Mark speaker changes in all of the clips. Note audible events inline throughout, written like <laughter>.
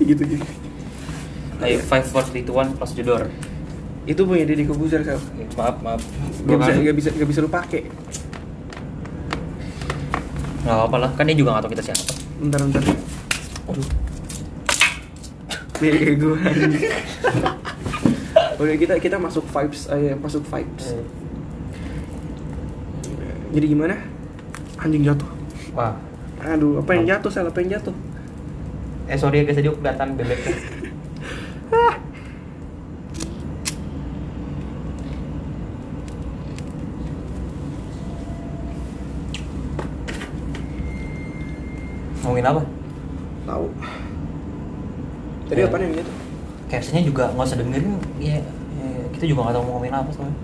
Speaker 1: gitu gitu
Speaker 2: Ayo five four three two one plus jedor.
Speaker 1: itu punya Deddy Kobuzer sel
Speaker 2: Maaf maaf.
Speaker 1: gak bisa
Speaker 2: Gak
Speaker 1: bisa gak bisa lu pakai
Speaker 2: Nggak apa-apa lah. Kan dia juga nggak tahu kita siapa.
Speaker 1: bentar bentar aduh bego anjing. Oke kita kita masuk vibes aja masuk vibes jadi gimana anjing jatuh
Speaker 2: Wah.
Speaker 1: aduh apa yang jatuh sel apa yang jatuh
Speaker 2: Eh sorry ya guys, tadi kelihatan bebeknya. Ngomongin apa?
Speaker 1: tahu. Tadi
Speaker 2: Ya.
Speaker 1: apa yang jatuh
Speaker 2: Captionnya juga nggak usah dengerin. Ya, ya, kita juga nggak tahu mau ngomongin apa soalnya.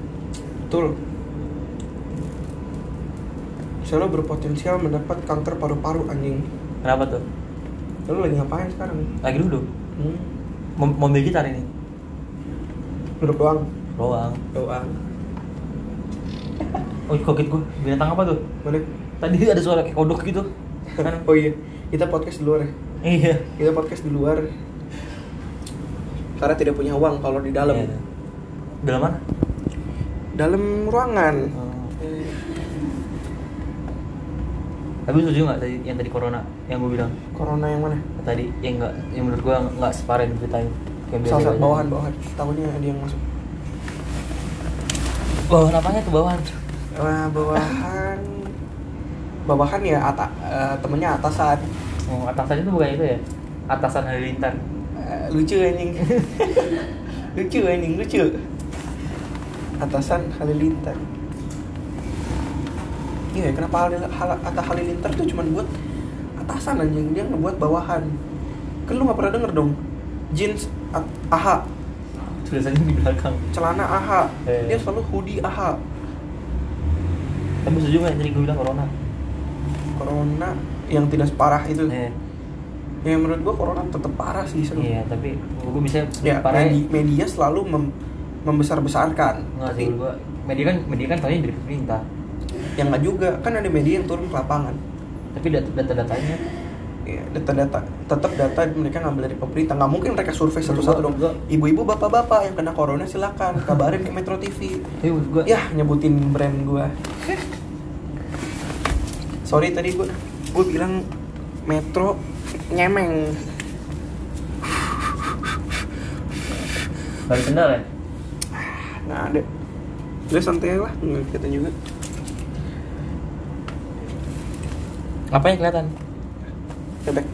Speaker 1: Betul. Selo berpotensial mendapat kanker paru-paru anjing.
Speaker 2: Kenapa tuh
Speaker 1: Lalu lagi ngapain sekarang?
Speaker 2: lagi duduk
Speaker 1: Hmm.
Speaker 2: mau mau ambil gitar ini
Speaker 1: Duduk doang.
Speaker 2: doang
Speaker 1: Doang. <laughs>
Speaker 2: oh kaget gue binatang apa tuh
Speaker 1: Mana?
Speaker 2: tadi ada suara kayak kodok gitu kan <laughs>
Speaker 1: Oh iya, kita podcast di luar ya.
Speaker 2: iya
Speaker 1: Kita podcast di luar. Karena tidak punya uang kalau di dalam.
Speaker 2: Iya. dalam mana
Speaker 1: Dalam ruangan.
Speaker 2: Oh. Tapi setuju nggak tadi yang tadi corona yang gue bilang
Speaker 1: Corona yang mana?
Speaker 2: tadi yang nggak yang menurut gue nggak separah yang biasa
Speaker 1: Salah satu bawahan bawahan. Tahunya ada yang masuk.
Speaker 2: bawahan apanya tuh bawahan
Speaker 1: Wah, bawahan. bawahan ya ata, eh, temennya atasan.
Speaker 2: oh, atasannya tuh bukan itu ya atasan halilintar
Speaker 1: Eh, lucu anjing. <laughs> lucu anjing, lucu. Atasan Halilintar. Iya, kenapa hal, hal, Atta Halilintar tuh cuman buat atasan anjing, dia ngebuat bawahan. Kan lu gak pernah denger dong. Jeans AHA,
Speaker 2: tulisannya di belakang
Speaker 1: celana AHA.
Speaker 2: Eh.
Speaker 1: Dia selalu hoodie AHA.
Speaker 2: tapi setuju nggak yang tadi gue bilang corona
Speaker 1: Corona yang tidak separah itu.
Speaker 2: eh,
Speaker 1: Ya menurut gua corona tetap parah sih seru.
Speaker 2: iya tapi gue bisa
Speaker 1: Ya,
Speaker 2: parahnya
Speaker 1: media, media selalu mem- membesar-besarkan.
Speaker 2: nggak
Speaker 1: Tapi
Speaker 2: sih gue media kan media kan taunya dari pemerintah
Speaker 1: yang nggak juga. Kan ada media yang turun ke lapangan.
Speaker 2: Tapi data data datanya
Speaker 1: ya, data-data. Tetap data mereka ngambil dari pemerintah. Nggak mungkin mereka survei satu-satu dong. ibu-ibu bapak-bapak yang kena corona silakan. Kabarin ke Metro TV
Speaker 2: gue
Speaker 1: ya nyebutin brand gua. Sorry tadi gua gua bilang Metro nyemeng.
Speaker 2: Balik kendal ya?
Speaker 1: Nggak ada. Udah santai lah nggak kita juga
Speaker 2: apa yang kelihatan?
Speaker 1: Bebek.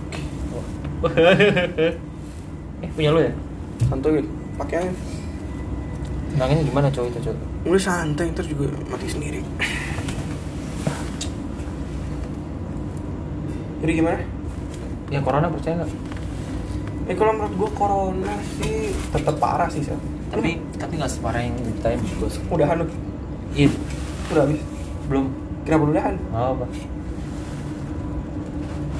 Speaker 1: <laughs>
Speaker 2: Eh punya lu ya?
Speaker 1: Santuy pakai aja
Speaker 2: Nangin gimana cowok itu cowok
Speaker 1: udah santai ntar juga mati sendiri. Jadi gimana?
Speaker 2: Ya corona percaya nggak?
Speaker 1: Eh kalau menurut gua corona sih tetap parah sih sel.
Speaker 2: tapi tapi nggak separah yang diceritain bos
Speaker 1: udahan lu,
Speaker 2: iya.
Speaker 1: Udah habis.
Speaker 2: belum.
Speaker 1: Kenapa udahan?
Speaker 2: nggak apa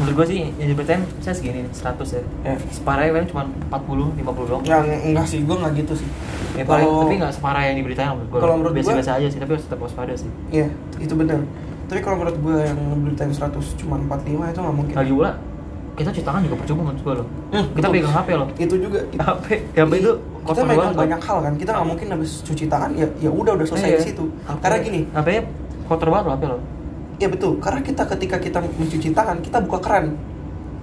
Speaker 2: menurut gue sih yang diceritain saya segini nih 100 ya
Speaker 1: Ya.
Speaker 2: separahnya kan cuma 40 50 doang
Speaker 1: Ya eng- enggak sih, gua nggak gitu sih.
Speaker 2: Ya,
Speaker 1: kalau
Speaker 2: tapi nggak separah yang diberitain menurut gue
Speaker 1: Kalau menurut gua-
Speaker 2: biasa-biasa aja sih tapi harus tetap waspada sih
Speaker 1: Iya, itu benar. Tapi kalau menurut gua yang beritain 100 cuma 45 itu nggak mungkin.
Speaker 2: lagi pula kita cuci tangan juga percuma menurut gue loh
Speaker 1: Hmm,
Speaker 2: kita
Speaker 1: betul.
Speaker 2: pegang HP loh
Speaker 1: Itu juga. <laughs>
Speaker 2: HP HP itu
Speaker 1: kita megang
Speaker 2: loh.
Speaker 1: banyak hal kan. Kita nggak mungkin habis cuci tangan ya ya udah udah selesai
Speaker 2: Iya.
Speaker 1: di situ. Karena gini,
Speaker 2: HP kotor banget loh HP lo
Speaker 1: ya betul. Karena kita ketika kita mencuci tangan, kita buka keran.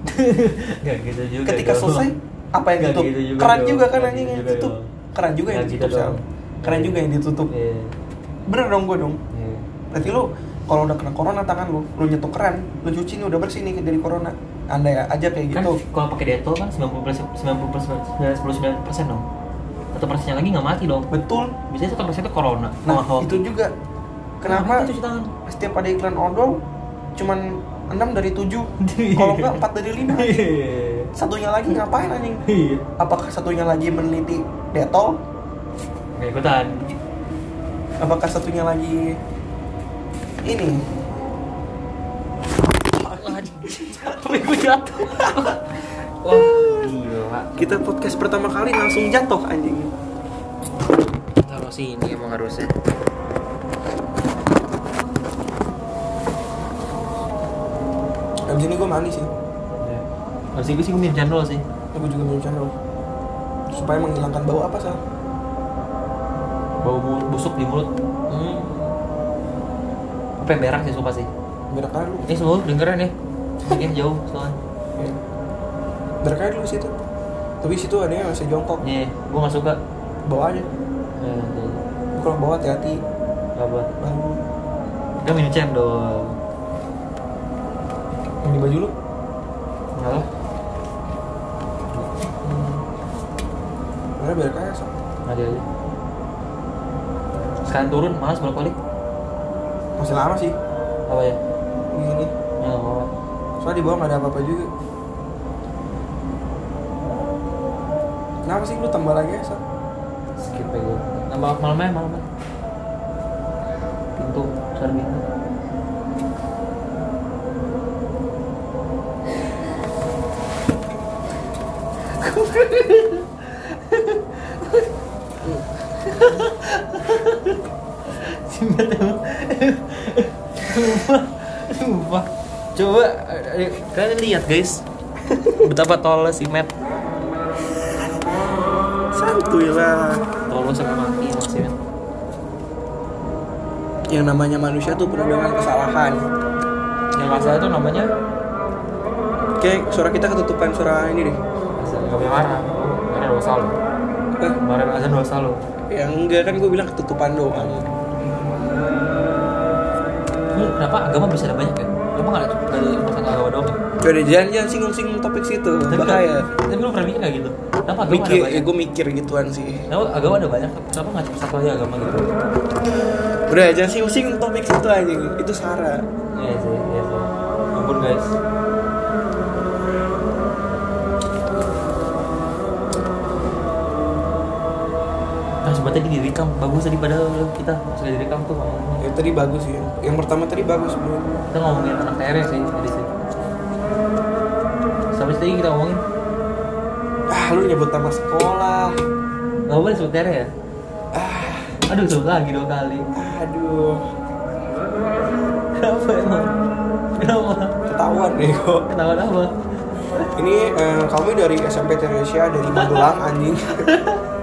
Speaker 1: <laughs>
Speaker 2: Gak gitu juga
Speaker 1: Ketika
Speaker 2: dong.
Speaker 1: selesai, apa yang
Speaker 2: Nggak
Speaker 1: tutup?
Speaker 2: gitu juga
Speaker 1: keran
Speaker 2: dong.
Speaker 1: juga kan anjing
Speaker 2: gitu
Speaker 1: yang
Speaker 2: juga
Speaker 1: tutup.
Speaker 2: dong.
Speaker 1: Keran juga yang ditutup,
Speaker 2: gitu.
Speaker 1: Keran juga yang ditutup.
Speaker 2: Iya.
Speaker 1: Bener dong gue dong.
Speaker 2: Iya.
Speaker 1: Berarti lu kalau udah kena corona tangan lu, lu nyetuk keran, lu cuci nih udah bersih nih dari corona. Anda ya aja kayak
Speaker 2: kan
Speaker 1: gitu.
Speaker 2: kalau pakai detol kan 90 persen 90 persen 99 persen dong satu persennya lagi nggak mati dong
Speaker 1: Betul.
Speaker 2: biasanya satu persen itu corona
Speaker 1: Nah, itu juga kenapa?
Speaker 2: Cuci tangan.
Speaker 1: Setiap ada iklan odol cuman 6 dari 7 <laughs> kalau enggak 4 dari 5 satunya lagi ngapain anjing?
Speaker 2: Iya.
Speaker 1: apakah satunya lagi meneliti detol?
Speaker 2: Nggak ikutan.
Speaker 1: Apakah satunya lagi ini?
Speaker 2: Tapi gue jatuh. <laughs> Wah gila
Speaker 1: kita podcast pertama kali langsung jatuh anjing.
Speaker 2: Taruh sini emang harusnya
Speaker 1: abis ini gue mandi sih.
Speaker 2: Harusnya gue sih gue minum cendol sih.
Speaker 1: Aku juga minum cendol supaya menghilangkan bau apa sal?
Speaker 2: Bau busuk di mulut.
Speaker 1: Hmm.
Speaker 2: apa yang berak sih sumpah sih?
Speaker 1: Berak aja lu.
Speaker 2: Ini semua dengeran ya. Mungkin jauh soalnya.
Speaker 1: Iya. berak aja dulu situ. Tapi situ ada yang masih jongkok.
Speaker 2: Nih gue gak suka.
Speaker 1: Bawa aja.
Speaker 2: Jadi,
Speaker 1: Lu kalau bawa hati-hati.
Speaker 2: Apa kan minum cendol
Speaker 1: yang di baju lu.
Speaker 2: Nggak lah.
Speaker 1: Berak aja Sal.
Speaker 2: ada aja sekarang turun malas bolak balik
Speaker 1: masih lama sih.
Speaker 2: Apa ya?
Speaker 1: Gini
Speaker 2: ya nggak apa
Speaker 1: soalnya di bawah nggak ada apa-apa juga. Kenapa sih lu tambah lagi ya Sal?
Speaker 2: skip aja. Nambah malamnya malamnya. Pintu besar pintu Simet emang Coba eh, Kalian lihat guys. Betapa tolol si Matt.
Speaker 1: Santuy lah.
Speaker 2: Tolol sampai mati emang si Matt.
Speaker 1: Yang namanya manusia tuh penuh dengan kesalahan.
Speaker 2: Yang masalah itu namanya?
Speaker 1: Kayak suara kita ketutupan suara ini deh
Speaker 2: Gak boleh marah Karena dosa lo Kemarin azan dosa lo
Speaker 1: yang enggak kan gue bilang ketutupan doang
Speaker 2: Lu kenapa agama bisa ada banyak ya? Kenapa gak ada, gak ada masalah agama doang ya?
Speaker 1: Ada jangan jangan singgung-singgung topik situ
Speaker 2: Tapi
Speaker 1: bahaya
Speaker 2: Tapi lu pernah mikir gak gitu? Kenapa agama
Speaker 1: mikir
Speaker 2: ada
Speaker 1: ya
Speaker 2: banyak?
Speaker 1: gue mikir gituan sih
Speaker 2: Kenapa agama ada banyak? Kenapa gak cuma satu aja agama gitu?
Speaker 1: udah jangan singgung-singgung topik situ aja itu sara
Speaker 2: Iya sih, iya sih Ampun guys Tadi direkam Bagus tadi padahal kita Masuk direkam tuh ngomongnya
Speaker 1: ya tadi bagus sih yang pertama tadi bagus bro
Speaker 2: Kita ngomongin anak TR sih tadi sih. Sampai tadi kita ngomongin?
Speaker 1: Ah lu nyebut nama sekolah.
Speaker 2: Gak boleh sebut TR ya?
Speaker 1: ah.
Speaker 2: Aduh sebut lagi dua kali.
Speaker 1: Aduh.
Speaker 2: Kenapa emang? Kenapa?
Speaker 1: ketahuan deh kok.
Speaker 2: Kenapa apa?
Speaker 1: ini eh, kami dari SMP Teresia dari Magelang anjing <laughs>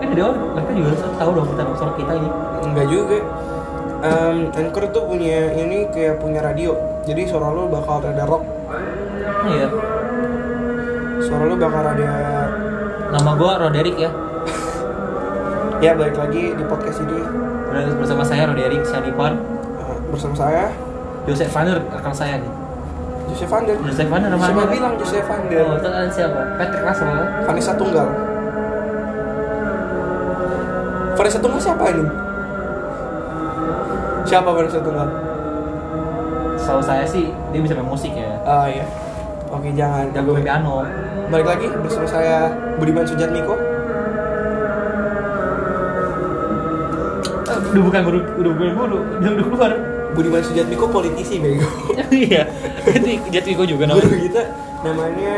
Speaker 2: Eh dia mereka juga harus tahu dong tentang suara kita ini.
Speaker 1: Enggak juga. Em, Anchor tuh punya ini kayak punya radio. Jadi suara lu bakal rada rock.
Speaker 2: Iya.
Speaker 1: Suara lu bakal rada
Speaker 2: Nama gua Roderick ya. <laughs>
Speaker 1: Ya balik lagi di podcast ini.
Speaker 2: Bersama saya Roderick Shanipar
Speaker 1: eh, bersama saya?
Speaker 2: Joseph Vander rekan saya nih.
Speaker 1: Joseph Vander.
Speaker 2: Joseph Vander
Speaker 1: siapa bilang Joseph Vander?
Speaker 2: Oh, itu kan siapa? Patrick Russell?
Speaker 1: Vanessa Tunggal Vanessa Tunggal siapa ini? Siapa Vanessa Tunggal?
Speaker 2: Setahu saya sih dia bisa main musik ya.
Speaker 1: Ah iya. Oke jangan.
Speaker 2: Jago main piano.
Speaker 1: Balik lagi bersama saya Budiman Sujatmiko.
Speaker 2: Udah bukan guru, udah bukan guru, udah udah keluar.
Speaker 1: Budiman Sujatmiko politisi bego. <laughs>
Speaker 2: Iya, jati gua juga
Speaker 1: Guru
Speaker 2: namanya
Speaker 1: kita namanya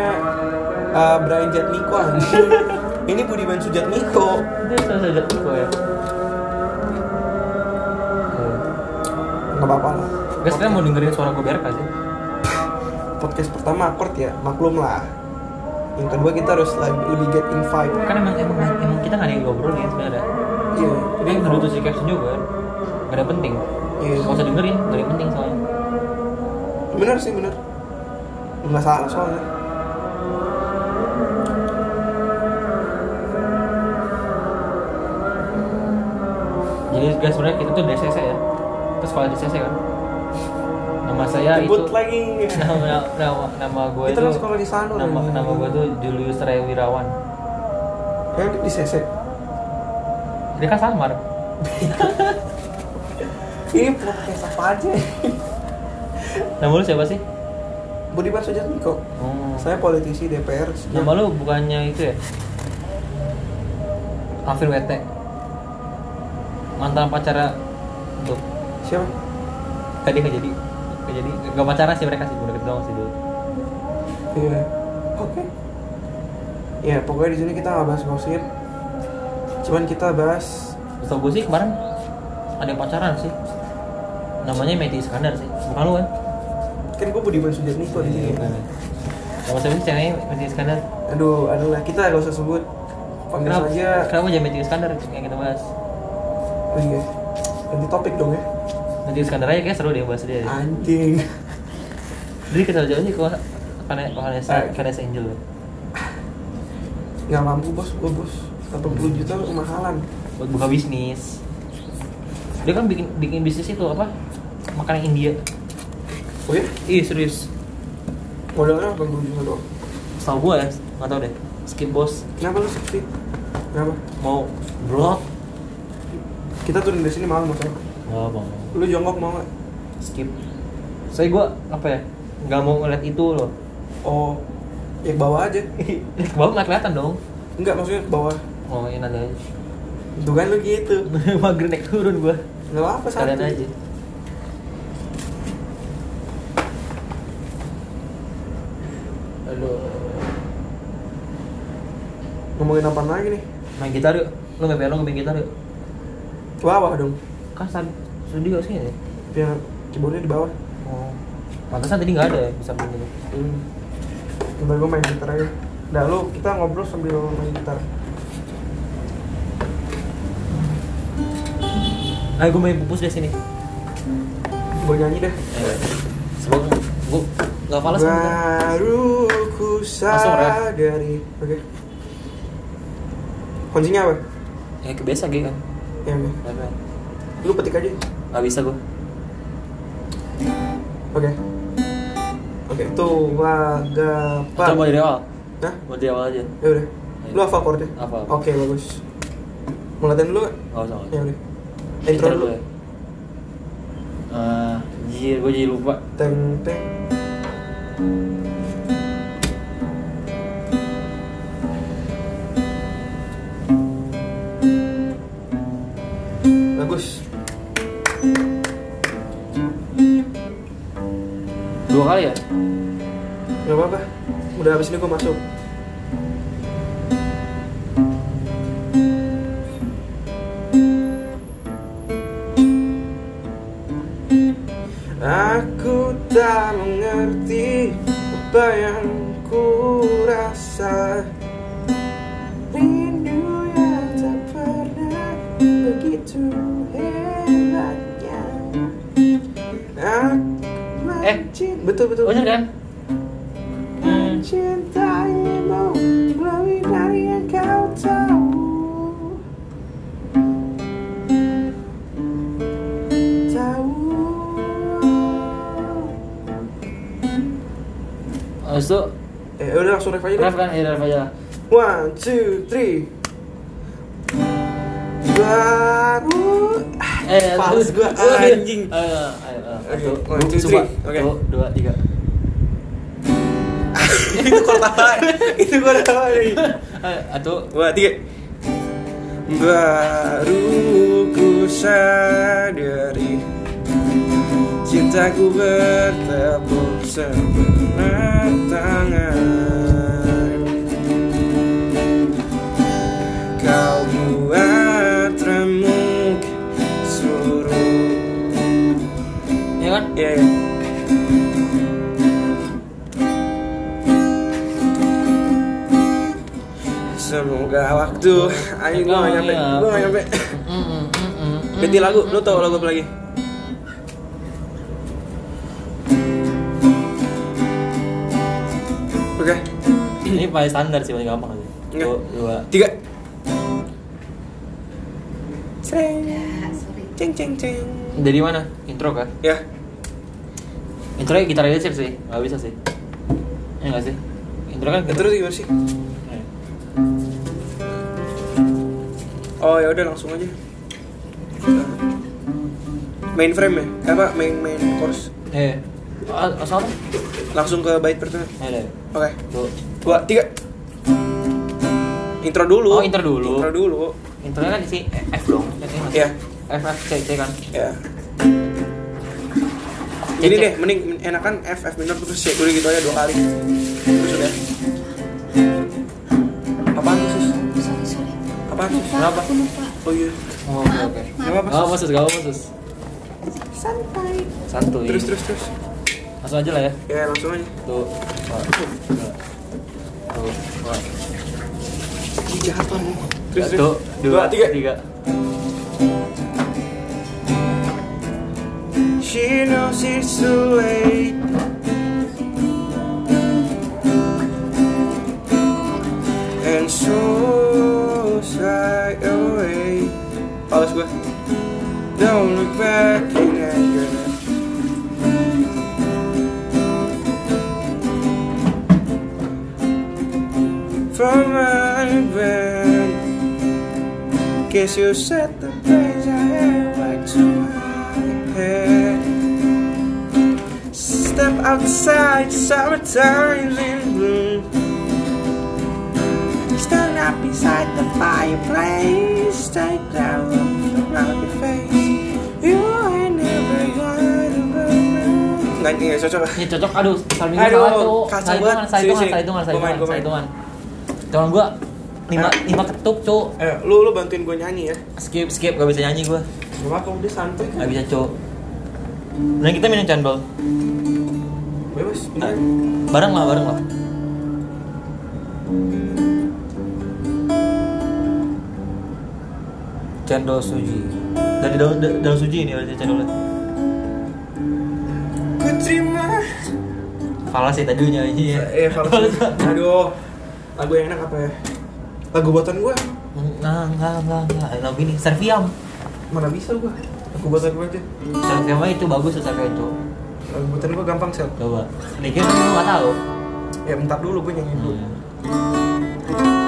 Speaker 1: uh, Brian Jatmiko anjing. <laughs> Ini Budiman Sujatmiko
Speaker 2: Itu jati gua ya?
Speaker 1: Gak apa-apa lah.
Speaker 2: Guys, kalian mau dengerin suara gue berak gak sih?
Speaker 1: Podcast pertama akord ya Maklum lah. Yang kedua kita harus lebih, get in vibe.
Speaker 2: Kan emang, emang, emang kita gak ada yang ngobrolin sebenarnya.
Speaker 1: Iya.
Speaker 2: Jadi yang kedua tuh si caption juga kan Gak ada penting.
Speaker 1: Iya.
Speaker 2: Gak usah dengerin, gak ada yang penting soalnya.
Speaker 1: Bener sih bener Nggak salah soalnya
Speaker 2: Guys sebenarnya kita tuh DCC ya. Kita sekolah DCC kan. Nama saya
Speaker 1: Sebut
Speaker 2: itu
Speaker 1: lagi. <laughs>
Speaker 2: Nama nama nama gue
Speaker 1: Kita
Speaker 2: itu
Speaker 1: kan sekolah di sana
Speaker 2: nama
Speaker 1: anjing.
Speaker 2: nama gue tuh Julius Ray Wirawan.
Speaker 1: Yang di CC
Speaker 2: dia kan samar <laughs>
Speaker 1: Ini podcast apa aja?
Speaker 2: Nama lu siapa sih?
Speaker 1: Budiman Sujatmiko
Speaker 2: oh.
Speaker 1: Saya politisi DPR
Speaker 2: nama lu bukannya itu ya? Afil WT mantan pacara tuh
Speaker 1: Siapa?
Speaker 2: tadi nggak jadi nggak jadi nggak pacaran sih mereka sih udah deket doang sih dulu
Speaker 1: Iya Oke Ya pokoknya di sini kita nggak bahas gosip Cuman kita bahas
Speaker 2: Setahu gue sih kemarin ada yang pacaran sih namanya Meti Iskandar sih bukan lu kan
Speaker 1: Kan gue Budiman Sujatmiko di sini.
Speaker 2: Nama siapa sih channelnya Magic Iskandar?
Speaker 1: Aduh, adalah kita gak usah sebut. Panggil
Speaker 2: Kenapa?
Speaker 1: saja.
Speaker 2: Kenapa jadi Magic Iskandar yang kita bahas?
Speaker 1: Oh iya. Ganti topik dong ya.
Speaker 2: Magic Iskandar aja kayak seru deh bahas dia.
Speaker 1: Anjing.
Speaker 2: Jadi kita jauh sih kok Vanessa Vanessa
Speaker 1: Eh.
Speaker 2: Vanessa Angel.
Speaker 1: Nggak mampu bos, gua bos. 80 juta kemahalan.
Speaker 2: buat buka bisnis dia kan bikin bikin bisnis itu apa makanan India
Speaker 1: Oh ya?
Speaker 2: ih serius
Speaker 1: Modalnya 80 juta doang.
Speaker 2: setahu gua ya nggak tahu deh skip bos
Speaker 1: Kenapa lu sepi? Kenapa?
Speaker 2: mau vlog
Speaker 1: Kita turun dari sini malam mas.
Speaker 2: nggak bang
Speaker 1: Lu jongkok mau nggak?
Speaker 2: skip saya gua apa ya nggak mau ngeliat itu loh
Speaker 1: Oh, ya ke bawah aja. <laughs>
Speaker 2: ke bawah nggak kelihatan dong
Speaker 1: Enggak maksudnya ke bawah.
Speaker 2: oh ini nanti aja
Speaker 1: Tuh kan lu gitu. <laughs>
Speaker 2: mager naik turun gua
Speaker 1: Nggak apa-apa
Speaker 2: kalian
Speaker 1: santai.
Speaker 2: aja aduh
Speaker 1: Ngomongin apa lagi nih?
Speaker 2: main gitar yuk lu nggak lo main gitar yuk
Speaker 1: bawah dong.
Speaker 2: kan sad- studio sih ya
Speaker 1: Biar keyboardnya di bawah.
Speaker 2: oh pantesan tadi nggak ada ya bisa main gitu
Speaker 1: Hmm. Bentar gue main gitar aja. Dah lu kita ngobrol sambil main gitar.
Speaker 2: ayo gue main pupus deh sini
Speaker 1: Gue nyanyi deh.
Speaker 2: sebelum gue nggak falas.
Speaker 1: Baru ku sadari. Oke. Kuncinya apa?
Speaker 2: ya kebiasa gitu kan
Speaker 1: Ya, oke.
Speaker 2: Apa?
Speaker 1: Lu petik aja.
Speaker 2: nggak bisa gue
Speaker 1: Oke. Oke, tuh wagapan.
Speaker 2: Coba mau dari awal
Speaker 1: Hah?
Speaker 2: mau dari awal aja
Speaker 1: Ya udah. Lu hafal chordnya?
Speaker 2: Hafal.
Speaker 1: Oke, bagus. Mau latihan dulu nggak?
Speaker 2: nggak usah
Speaker 1: Ya udah. Intro dulu.
Speaker 2: ya Ah, jir gue jadi lupa
Speaker 1: Teng teng.
Speaker 2: Dua kali ya
Speaker 1: Gak apa-apa. Udah habis ini gua masuk. Aku tak mengerti apa yang ku rasa Mencint- Betul betul
Speaker 2: bener kan? Hmm.
Speaker 1: Mencintaimu lebih dari yang kau tahu. Tahu.
Speaker 2: Habis itu
Speaker 1: Eh udah langsung ref aja deh.
Speaker 2: Ref kan? Ya ref aja.
Speaker 1: One, two, three. Baru
Speaker 2: eh
Speaker 1: gua
Speaker 2: Aduh.
Speaker 1: anjing.
Speaker 2: Ayo ayo ayo
Speaker 1: one, two, three. Oke.
Speaker 2: Dua tiga. <laughs>
Speaker 1: Itu kok tawa Itu udah tawa nih
Speaker 2: Ayo, satu.
Speaker 1: Dua, tiga. Baru ku sadari Cintaku bertepuk sebelah tangan Iya, iya Semoga waktu Ayo gue gak nyampe
Speaker 2: Iya.
Speaker 1: Gue gak nyampe. Ganti lagu, lu tau lagu apa lagi? Oke,
Speaker 2: ini paling standar sih paling gampang aja
Speaker 1: Enggak.
Speaker 2: Dua
Speaker 1: tiga Ceng,
Speaker 3: sorry.
Speaker 1: ceng, ceng, ceng
Speaker 2: dari mana intro kan
Speaker 1: Ya,
Speaker 2: intro nya gitar aja sih. Nggak bisa sih. Ya nggak sih? Intro kan
Speaker 1: itu gimana sih?
Speaker 2: Eh.
Speaker 1: Oh ya udah langsung aja. Main frame ya? Eh, Apa? Main, main chorus
Speaker 2: eh ah, asal apa
Speaker 1: Langsung ke bait pertama.
Speaker 2: Ya deh
Speaker 1: Oke,
Speaker 2: Tuh.
Speaker 1: dua, tiga. Intro dulu.
Speaker 2: Oh, intro dulu.
Speaker 1: Intro dulu.
Speaker 2: Intronya kan isi F dong.
Speaker 1: Iya.
Speaker 2: F F C C kan?
Speaker 1: Ya
Speaker 2: Cek,
Speaker 1: Ini
Speaker 2: cek.
Speaker 1: deh, mending enakan F, F minor terus C Udah gitu aja dua kali Terus udah Apaan tuh sus? Apaan sus?
Speaker 2: Kenapa?
Speaker 3: aku lupa.
Speaker 1: Oh iya
Speaker 2: oh, oke oke
Speaker 1: Gak apa-apa
Speaker 2: Gak apa
Speaker 1: sus
Speaker 2: gak apa sus
Speaker 3: Santai.
Speaker 2: Santuy
Speaker 1: Terus, terus, terus
Speaker 2: Langsung aja lah ya
Speaker 1: Ya langsung aja
Speaker 2: Tuh
Speaker 1: Ih, jahat
Speaker 2: Satu,
Speaker 1: terus.
Speaker 2: dua,
Speaker 1: tiga.
Speaker 2: tiga.
Speaker 1: She knows it's too late. And so shy away. Oh, Pause gue. Don't look back in anger. From my bed. Guess you set outside, summertime in bloom. Stand up beside the fireplace, take down from out your face. You ain't never gonna burn. Nggak, ini nggak cocok.
Speaker 2: Ini cocok, aduh, saling
Speaker 1: Aduh, kacau
Speaker 2: Salah hitungan,
Speaker 1: banget.
Speaker 2: salah hitungan, salah hitungan, salah
Speaker 1: main,
Speaker 2: hitungan, salah
Speaker 1: main.
Speaker 2: hitungan. Hitungan gua lima,
Speaker 1: Eh.
Speaker 2: lima ketuk, cuk.
Speaker 1: Eh, lu lu bantuin gue nyanyi ya.
Speaker 2: Skip, skip, gak bisa nyanyi gua.
Speaker 1: Gak apa udah santuy
Speaker 2: Gak
Speaker 1: kan.
Speaker 2: bisa, cuk. Nah, kita minum cendol.
Speaker 1: Bebas, beneran.
Speaker 2: Bareng lah, bareng lah. Cendol suji. Dari daun da- daun suji ini berarti cendolnya.
Speaker 1: Ku terima.
Speaker 2: Falas sih tadi nyanyi ya.
Speaker 1: Eh, kalau aduh, lagu yang enak apa ya? Lagu buatan gue,
Speaker 2: Nah, enggak, enggak, enggak. Lagu ini Serviam.
Speaker 1: mana bisa gue? Lagu buatan gue aja.
Speaker 2: Serviam aja itu bagus tuh Serviam itu.
Speaker 1: Lagu buatan gue gampang sel.
Speaker 2: Coba. Dikit kan lu nggak tahu.
Speaker 1: Ya bentar dulu gue nyanyi dulu.
Speaker 2: Kok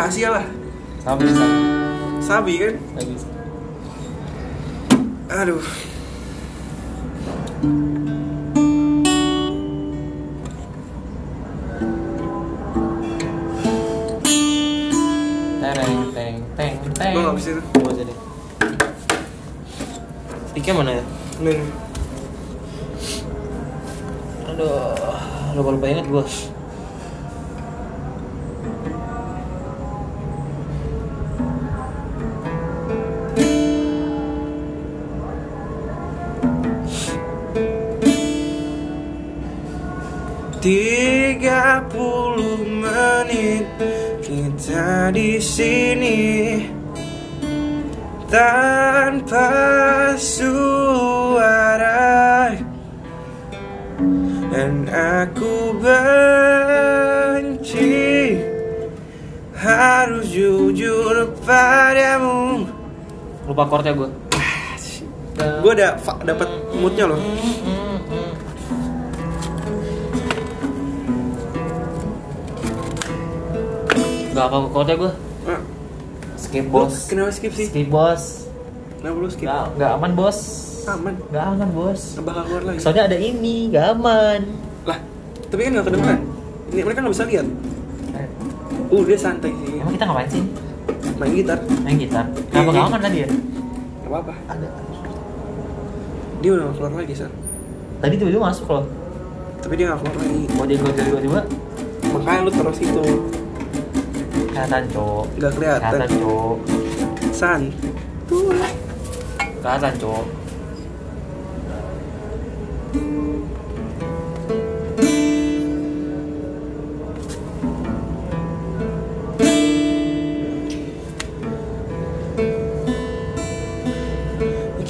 Speaker 1: rahasia lah.
Speaker 2: Sama bisa.
Speaker 1: Sabi kan?
Speaker 2: Nggak bisa.
Speaker 1: Aduh.
Speaker 2: Tereng teng teng teng.
Speaker 1: Gua nggak bisa itu.
Speaker 2: Gua jadi. Sticknya mana ya?
Speaker 1: Nih.
Speaker 2: Aduh, lupa lupa inget
Speaker 1: di sini tanpa suara dan aku benci harus jujur padamu.
Speaker 2: Lupa chordnya gua.
Speaker 1: Gue udah dapat moodnya loh.
Speaker 2: Gak apa chordnya gua.
Speaker 1: Ah,
Speaker 2: Skip
Speaker 1: Lu
Speaker 2: bos.
Speaker 1: kenapa skip sih?
Speaker 2: Skip bos.
Speaker 1: Kenapa lu skip?
Speaker 2: Gak, gak aman bos.
Speaker 1: aman
Speaker 2: Gak aman bos.
Speaker 1: nggak bakal keluar lagi
Speaker 2: Soalnya ada ini, gak aman.
Speaker 1: lah tapi kan nggak kedengeran ini mereka nggak bisa lihat uh dia santai sih
Speaker 2: Emang kita ngapain sih?
Speaker 1: main gitar
Speaker 2: Main gitar. Kenapa
Speaker 1: Iya.
Speaker 2: gak aman tadi ya?
Speaker 1: nggak apa apa
Speaker 2: Ada.
Speaker 1: dia udah keluar lagi san
Speaker 2: Tadi tiba-tiba masuk loh.
Speaker 1: tapi dia nggak keluar lagi
Speaker 2: Mau jadi gojol tiba-tiba
Speaker 1: makanya lu terus itu
Speaker 2: kelihatan cowok.
Speaker 1: nggak kelihatan
Speaker 2: Kelihatan cowok.
Speaker 1: san tuh
Speaker 2: Kelihatan cowok.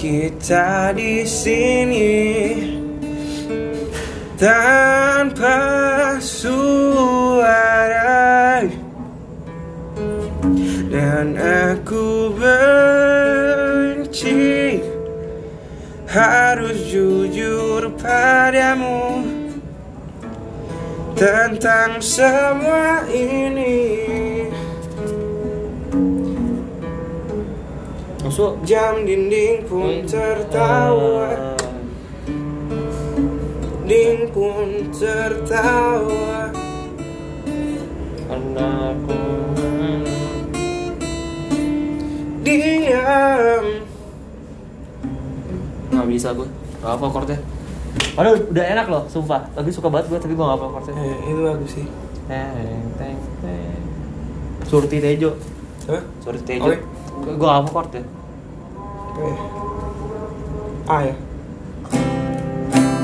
Speaker 1: kita di sini tanpa suara dan aku benci. Harus jujur padamu tentang semua ini.
Speaker 2: Masuk.
Speaker 1: jam dinding pun tertawa. Dinding pun tertawa.
Speaker 2: Karena
Speaker 1: diam
Speaker 2: nggak bisa gue. Gak apa chordnya. Padahal udah enak loh, sumpah. Lagi suka banget gue, tapi gue gak apa chordnya.
Speaker 1: eh, itu bagus sih
Speaker 2: Teng, teng, teng. Surti Tejo.
Speaker 1: Hah?
Speaker 2: Surti Tejo.
Speaker 1: Oke.
Speaker 2: Gue gak apa chord ya.
Speaker 1: Apa ya? A ya?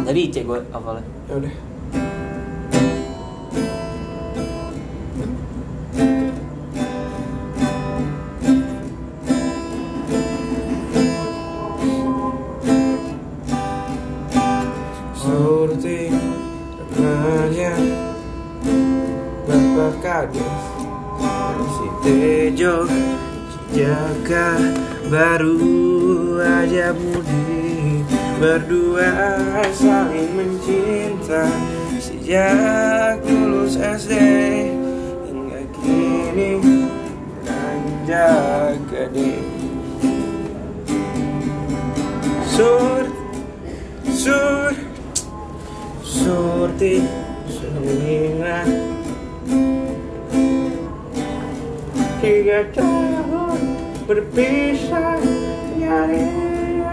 Speaker 2: Tadi C gue hafalnya.
Speaker 1: Ya udah. Surti Selina Tiga tahun berpisah Nyari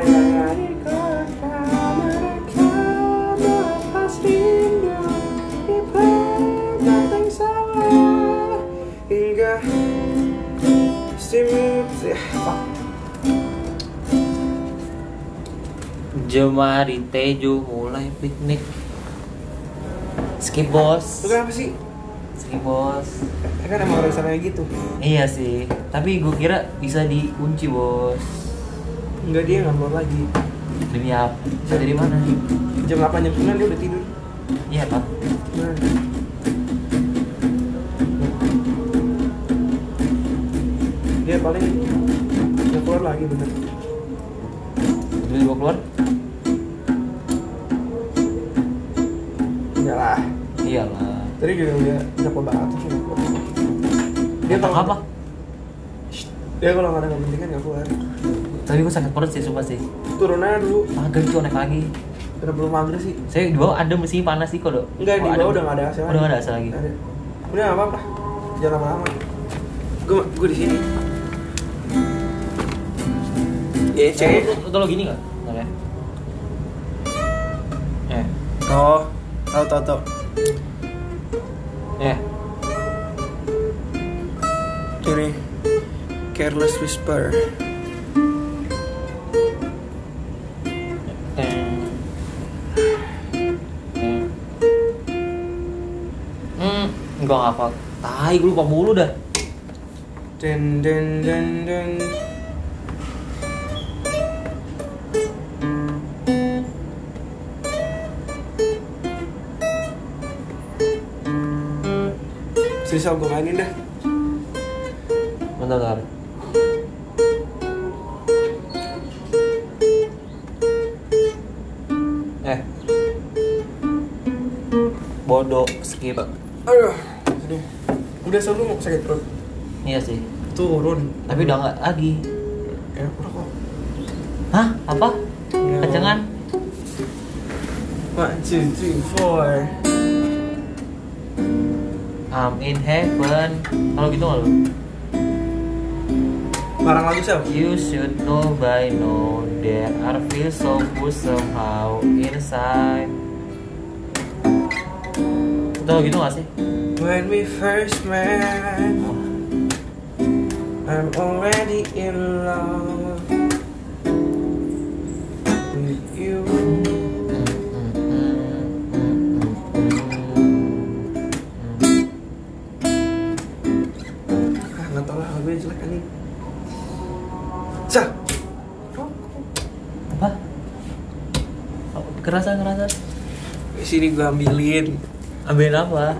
Speaker 1: Nyari kota mereka Melepas rindu Di belakang sawah Hingga Simut.
Speaker 2: Jemari Tejo mulai piknik. Skip bos.
Speaker 1: Lu kenapa sih?
Speaker 2: Skip bos.
Speaker 1: Ya kan emang kayak gitu
Speaker 2: Iya sih, tapi gue kira bisa dikunci bos.
Speaker 1: Enggak dia nggak keluar lagi
Speaker 2: Demi apa? Bisa dari mana?
Speaker 1: Jam 8 jam 9 dia udah tidur
Speaker 2: Iya pak.
Speaker 1: Nah. Dia paling nggak keluar lagi bener
Speaker 2: Tiba-tiba keluar? Iyalah.
Speaker 1: Tadi juga udah udah keluar banget keluar Dia kalau
Speaker 2: apa?
Speaker 1: Dia kalau nggak ada kepentingan nggak keluar
Speaker 2: Tapi gue sakit perut sih sumpah sih.
Speaker 1: Turun aja dulu
Speaker 2: Mager cuy naik lagi.
Speaker 1: Kenapa belum maghrib sih?
Speaker 2: Saya di bawah ada mesin panas sih kok dok.
Speaker 1: Enggak, di
Speaker 2: Oh,
Speaker 1: bawah udah nggak ada AC
Speaker 2: Udah nggak ada AC lagi.
Speaker 1: Udah nggak apa-apa Jangan lama-lama Gue gue di sini Ya,
Speaker 2: Eh,
Speaker 1: cek
Speaker 2: lu, lu, lu gini nggak? Nggak ya? Eh,
Speaker 1: Oh, tahu tahu tahu.
Speaker 2: Eh.
Speaker 1: Ini Careless Whisper.
Speaker 2: Teng. Teng. Hmm, enggak apa. Tai, gue lupa mulu dah.
Speaker 1: Den den den den. Serius gue mainin dah.
Speaker 2: Bentar, bentar. Eh. Bodoh, skip.
Speaker 1: Aduh, aduh. Udah selalu mau sakit perut.
Speaker 2: Iya sih.
Speaker 1: Turun.
Speaker 2: Tapi udah nggak lagi.
Speaker 1: Ya, udah kok.
Speaker 2: Hah? Apa?
Speaker 1: Udah
Speaker 2: Kencengan.
Speaker 1: One, two, three, four.
Speaker 2: I'm in heaven. Kalau gitu nggak lu?
Speaker 1: Barang lagu siapa?
Speaker 2: You should know by now there are feels so good somehow inside. Tahu gitu gak sih?
Speaker 1: When we first met, I'm already in love
Speaker 2: Kerasa kerasa.
Speaker 1: sini gua ambilin
Speaker 2: Ambilin apa?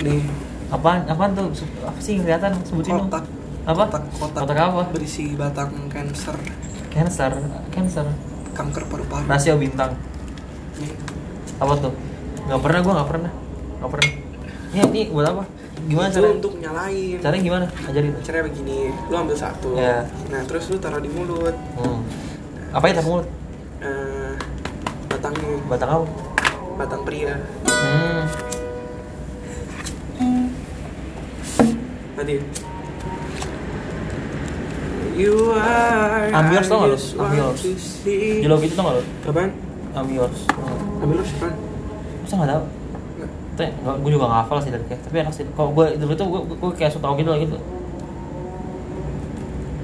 Speaker 1: nih
Speaker 2: Apaan? Apaan tuh? Apa sih kelihatan? Sebutin dong.
Speaker 1: kotak.
Speaker 2: Apa?
Speaker 1: Kotak, kotak.
Speaker 2: Kotak apa?
Speaker 1: Berisi batang cancer,
Speaker 2: Cancer. Cancer.
Speaker 1: kanker paru-paru.
Speaker 2: Rasio bintang.
Speaker 1: Nih.
Speaker 2: Apa tuh? Gak pernah gua nggak pernah. Nggak pernah. Ini ini buat apa? Gimana caranya?
Speaker 1: untuk nyalain.
Speaker 2: Caranya gimana? Ajarin.
Speaker 1: Caranya begini, lu ambil satu.
Speaker 2: Iya.
Speaker 1: Nah, terus lu taruh di mulut.
Speaker 2: Hmm. Apa ya mulut? Batang apa?
Speaker 1: batang pria.
Speaker 2: Hmm.
Speaker 1: Tadi. You are
Speaker 2: Ambios tau nggak lu?
Speaker 1: I just want
Speaker 2: Ambios.
Speaker 1: to see.
Speaker 2: Jelo gitu tau gak lo?
Speaker 1: Apaan?
Speaker 2: Amios.
Speaker 1: Ambios apaan?
Speaker 2: Masa gak tau? Gue juga gak hafal sih dari kayak Tapi enak sih Kalau gue dulu tuh gue, gue kayak suka tau gitu lah gitu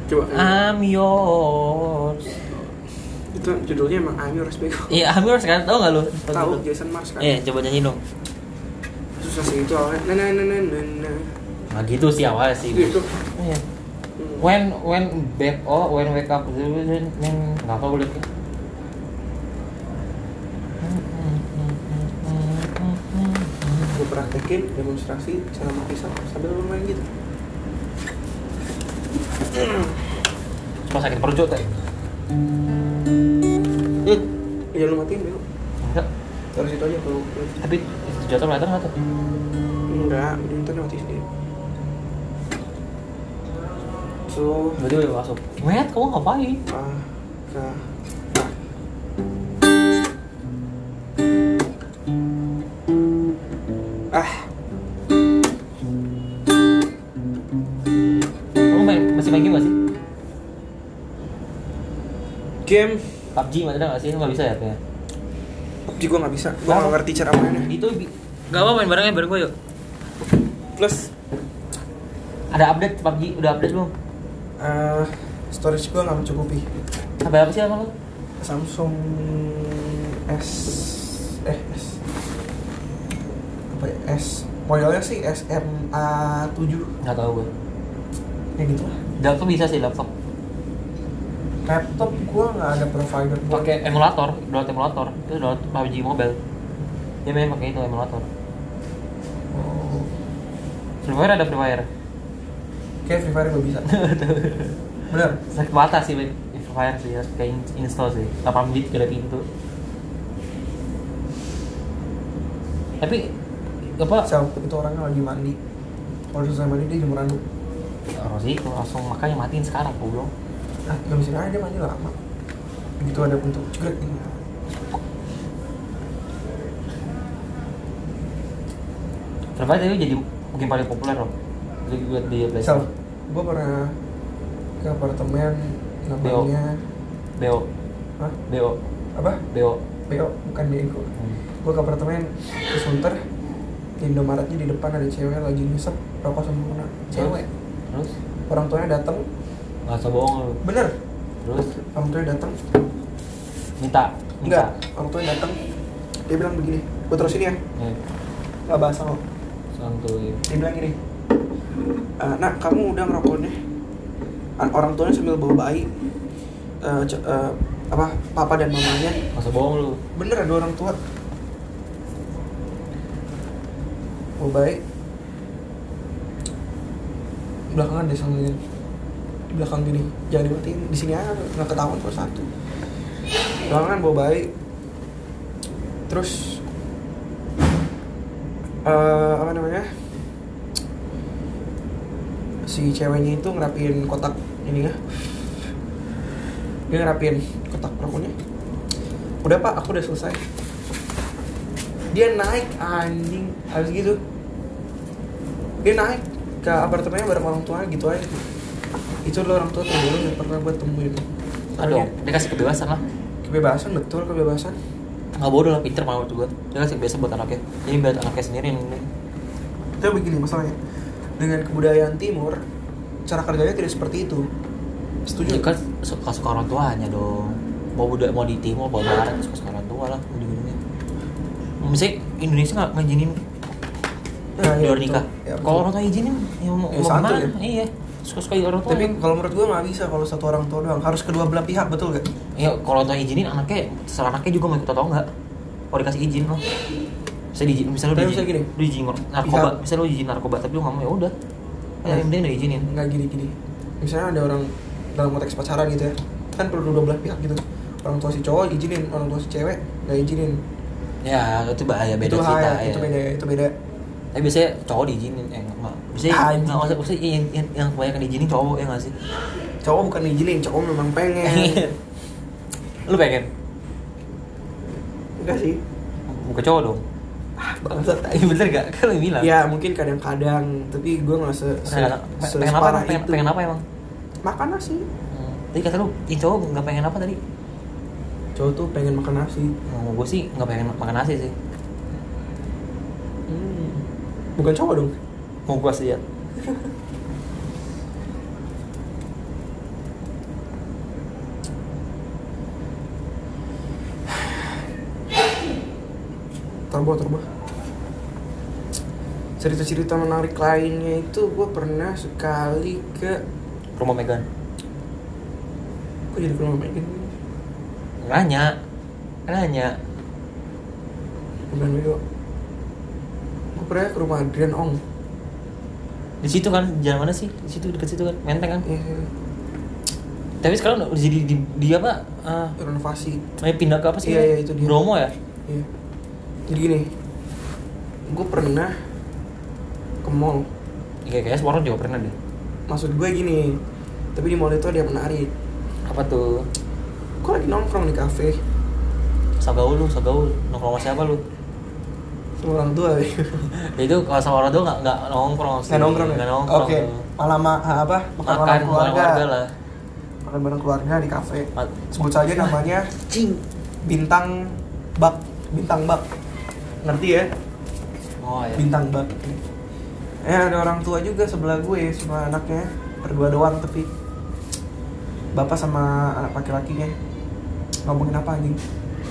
Speaker 1: Coba.
Speaker 2: I'm yours
Speaker 1: Itu judulnya emang I'm Yours Bego. <laughs>
Speaker 2: Iya I'm yours kan? Tau gak lu?
Speaker 1: Tahu Jason Mars kan?
Speaker 2: Iya coba nyanyi dong
Speaker 1: Susah sih itu awalnya. Nah, nah, nah, nah, nah, nah.
Speaker 2: Gitu sih awalnya sih
Speaker 1: Gitu.
Speaker 2: Iya
Speaker 1: Hmm.
Speaker 2: When when back oh when wake up then then nggak gue liatnya.
Speaker 1: gue praktekin demonstrasi cara makan pisang sambil lu main gitu
Speaker 2: Cuma sakit perut teh.
Speaker 1: Hmm. ya lu matiin bego
Speaker 2: Enggak.
Speaker 1: taruh situ aja kalau
Speaker 2: Tapi jatuh kelihatan nggak tuh?
Speaker 1: enggak di internet mati sendiri so
Speaker 2: Berarti udah masuk. Met, kamu ngapain?
Speaker 1: ah ka ah
Speaker 2: Kamu main, masih main game gak sih?
Speaker 1: game
Speaker 2: PUBG masih ada gak sih? Nggak bisa ya kayaknya.
Speaker 1: PUBG gue nggak bisa gue nggak ngerti cara mainnya
Speaker 2: Itu nggak apa main barengnya bareng gue yuk.
Speaker 1: plus
Speaker 2: Ada update PUBG, udah update belum?
Speaker 1: eh storage gue nggak mencukupi
Speaker 2: Sampai apa sih sama lu?
Speaker 1: Samsung S eh S apa ya S modelnya sih SMA 7
Speaker 2: Nggak tahu gue.
Speaker 1: ya gitu lah
Speaker 2: Laptop bisa sih laptop.
Speaker 1: Laptop gua nggak ada provider
Speaker 2: Pakai emulator, download emulator. Itu download PUBG mobile. Dia main pakai itu emulator.
Speaker 1: Oh,
Speaker 2: Free Fire ada Free Fire.
Speaker 1: kayak Free Fire bisa <laughs> bener
Speaker 2: Sakit mata sih main Free Fire sih, harus kayak in- install sih. 8 bit ada pintu. Tapi apa?
Speaker 1: Siapa itu orangnya lagi mandi kalau selesai mandi dia jemur anduk
Speaker 2: Oh sih, langsung makanya matiin sekarang goblok.
Speaker 1: Ah nggak bisa aja dia mandi lama begitu ada bentuk cekrek nih
Speaker 2: Free Fire itu jadi mungkin paling populer loh. Jadi gue di Play
Speaker 1: Sel,
Speaker 2: Store.
Speaker 1: gua pernah ke apartemen namanya
Speaker 2: BO,
Speaker 1: Hah?
Speaker 2: BO,
Speaker 1: apa?
Speaker 2: BO.
Speaker 1: PO bukan Diego
Speaker 2: Hmm.
Speaker 1: gue ke apartemen terus muter di Indomaretnya di depan ada cewek lagi ngisep rokok sempurna cewek
Speaker 2: Terus?
Speaker 1: orang tuanya datang
Speaker 2: Gak usah bohong lu.
Speaker 1: bener.
Speaker 2: Terus?
Speaker 1: orang tuanya datang
Speaker 2: Minta.
Speaker 1: enggak orang tuanya datang dia bilang begini gue terusin ya.
Speaker 2: Eh,
Speaker 1: nggak bahas sama
Speaker 2: santuy.
Speaker 1: dia bilang gini "Eh, nak kamu udah ngerokoknya An- orang tuanya sambil bawa bayi. Eh, c- eh, apa papa dan mamanya.
Speaker 2: Usah bohong lu.
Speaker 1: bener ada orang tua. Bawa bayi. Belakangan deh sama di belakang gini jangan dimatiin di sini aja nggak ketahuan kalau satu. Belakangan bawa bayi. Terus eh apa namanya? Si ceweknya itu ngerapin kotak ini ya. Dia ngerapin kotak perokoknya. Udah pak aku udah selesai. Dia naik anjing habis gitu. Dia naik ke apartemennya bareng orang tuanya gitu aja itu adalah orang tua terbodoh yang pernah gue temuin.
Speaker 2: Aduh
Speaker 1: Soalnya
Speaker 2: dia kasih kebebasan lah.
Speaker 1: Kebebasan betul kebebasan.
Speaker 2: Nggak bodoh lah pinter malah menurut gue dia kasih kebebasan buat anaknya. Jadi biar anaknya sendiri yang ini.
Speaker 1: Tapi begini masalahnya. Dengan kebudayaan timur cara kerjanya tidak seperti itu. Setuju?
Speaker 2: Ya kan suka suka orang tuanya dong. Mau udah mau di timur mau barat suka suka orang tua lah ujung-ujungnya. Misalnya Indonesia nggak ngizinin
Speaker 1: Nah, iya,
Speaker 2: luar nikah?
Speaker 1: Ya,
Speaker 2: kalau orang tua izinin ya mau,
Speaker 1: Ya,
Speaker 2: mau
Speaker 1: santuy
Speaker 2: gimana iya suka suka orang tua
Speaker 1: tapi kalau menurut gue nggak bisa kalau satu orang tua doang. Harus kedua belah pihak betul gak
Speaker 2: ya kalau tua izinin anaknya terserah anaknya juga mau ikut atau enggak kalau dikasih izin loh bisa diizin misalnya lu diizin,
Speaker 1: gini,
Speaker 2: lu izin narkoba. Misalnya lu izin narkoba tapi lu nggak mau ya udah. Ya
Speaker 1: Nah.
Speaker 2: yang penting udah izinin.
Speaker 1: nggak gini gini misalnya ada orang dalam konteks pacaran gitu ya. Kan perlu dua belah pihak gitu. Orang tua si cowok izinin orang tua si cewek nggak izinin.
Speaker 2: Ya itu bahaya beda
Speaker 1: itu
Speaker 2: cerita
Speaker 1: hal
Speaker 2: ya.
Speaker 1: itu beda itu beda
Speaker 2: tapi biasanya cowok diizinin eh nggak mak biasanya
Speaker 1: Anjing.
Speaker 2: nggak maksud maksudnya yang, yang, yang kebanyakan diizinin cowok ya nggak sih
Speaker 1: cowok bukan izinin cowok memang pengen <laughs>
Speaker 2: lu pengen
Speaker 1: enggak sih
Speaker 2: bukan cowok dong
Speaker 1: ah bangsat <laughs>
Speaker 2: Iya bener gak? Kan lu bilang
Speaker 1: ya mungkin kadang-kadang tapi gue nggak se, se,
Speaker 2: pengen,
Speaker 1: se-
Speaker 2: pengen apa pengen,
Speaker 1: itu.
Speaker 2: pengen apa emang?
Speaker 1: makan nasi
Speaker 2: Hmm. Tadi kata lu, ini cowok nggak pengen apa tadi?
Speaker 1: cowok tuh pengen makan nasi
Speaker 2: Oh, gue sih nggak pengen makan nasi sih
Speaker 1: Hmm. Bukan cowok dong.
Speaker 2: Mau gue sih ya.
Speaker 1: Terbo terbo cerita-cerita menarik lainnya itu gue pernah sekali ke
Speaker 2: Rumah Megan.
Speaker 1: Kok jadi ke rumah Megan?
Speaker 2: Nanya. Nanya.
Speaker 1: Bukan bego pernah ke rumah Adrian Ong
Speaker 2: Di situ kan, jalan mana sih? Di situ, deket situ kan, menteng kan
Speaker 1: Iya,
Speaker 2: Tapi sekarang udah jadi di, di apa? Uh,
Speaker 1: renovasi
Speaker 2: pindah ke apa sih?
Speaker 1: Iya, iya, itu dia.
Speaker 2: Bromo ya?
Speaker 1: Iya. Jadi gini, gue pernah ke mall.
Speaker 2: Iya, kayaknya semua orang juga pernah deh
Speaker 1: Maksud gue gini, tapi di mall itu ada yang menarik.
Speaker 2: Apa tuh?
Speaker 1: Gue lagi nongkrong di kafe
Speaker 2: Sagaul lu, sagaul Nongkrong sama siapa lu?
Speaker 1: Orang tua.
Speaker 2: Ya <laughs> itu kalau sama orang tua nggak nggak nongkrong sih
Speaker 1: Nggak nongkrong ya?
Speaker 2: Nggak nongkrong
Speaker 1: Oke,
Speaker 2: tuh.
Speaker 1: malam ma- apa? Makan,
Speaker 2: Makan
Speaker 1: keluarga.
Speaker 2: keluarga lah
Speaker 1: Makan bareng keluarga di kafe. Sebut saja namanya
Speaker 2: Cing
Speaker 1: Bintang Bak. Bintang Bak. Ngerti ya?
Speaker 2: Oh ya
Speaker 1: Bintang Bak. Eh ada orang tua juga sebelah gue sama anaknya berdua doang tapi bapak sama anak laki-lakinya ngomongin apa anjing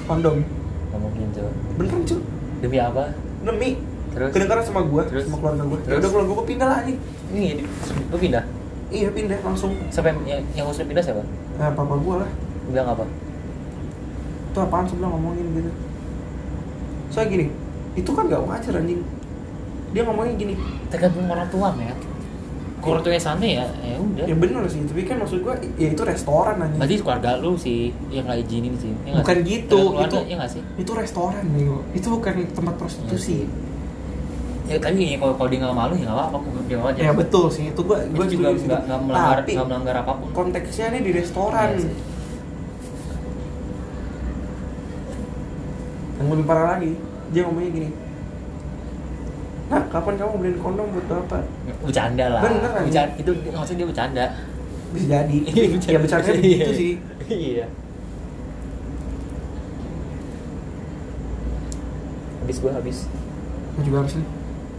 Speaker 1: kondom
Speaker 2: Nggak mungkin tuh
Speaker 1: beneran cuy
Speaker 2: Demi apa?
Speaker 1: demi
Speaker 2: Terus?
Speaker 1: kedengaran sama gue
Speaker 2: Terus?
Speaker 1: sama keluarga gue ya udah keluarga gue pindah lah anjing
Speaker 2: Ini lu pindah?
Speaker 1: iya pindah langsung
Speaker 2: Siapa yang, yang, yang usul pindah siapa?
Speaker 1: nah, papa gue lah
Speaker 2: Bilang apa?
Speaker 1: itu apaan sebelah ngomongin gitu soalnya gini itu kan gak wajar anjing dia ngomongnya gini
Speaker 2: Tergantung orang tua men Tuanya santai ya, ya udah.
Speaker 1: Ya bener sih tapi kan maksud gue ya itu restoran anjing.
Speaker 2: Berarti keluarga lu sih yang nggak izinin sih ya
Speaker 1: Bukan
Speaker 2: sih?
Speaker 1: gitu,
Speaker 2: keluarga,
Speaker 1: itu-
Speaker 2: ya nggak sih?
Speaker 1: itu restoran nih itu bukan tempat prostitusi.
Speaker 2: Ya tapi ya, kalau kalau dia nggak malu ya nggak apa-apa Dia wajar
Speaker 1: ya betul sih. Itu gue gue
Speaker 2: Itu juga nggak melanggar
Speaker 1: tapi
Speaker 2: nggak melanggar apa pun.
Speaker 1: konteksnya ini di restoran.
Speaker 2: Sih.
Speaker 1: yang lebih parah lagi dia ngomongnya gini nah kapan kamu beliin kondom buat bapak
Speaker 2: Bercanda lah.
Speaker 1: Bener, anjing.
Speaker 2: Bercanda, Itu maksudnya dia bercanda.
Speaker 1: Bisa jadi. <laughs> Ya bercanda <laughs> begitu sih.
Speaker 2: Iya. Habis gua habis.
Speaker 1: Gua juga habis nih.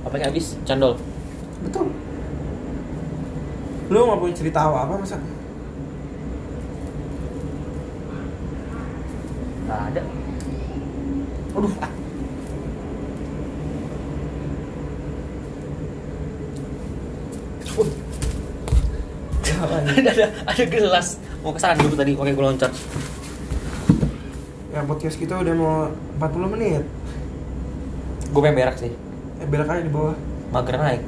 Speaker 2: Apa yang habis? Candol.
Speaker 1: Betul. Lu nggak punya cerita apa apa masa
Speaker 2: Nggak ada. Aduh ah. Ada, ada, ada gelas. Mau ke sana dulu tadi Oke gue loncat.
Speaker 1: Ya podcast kita udah mau 40 menit.
Speaker 2: Gue pengen berak sih.
Speaker 1: Eh belok aja di bawah.
Speaker 2: Mager naik.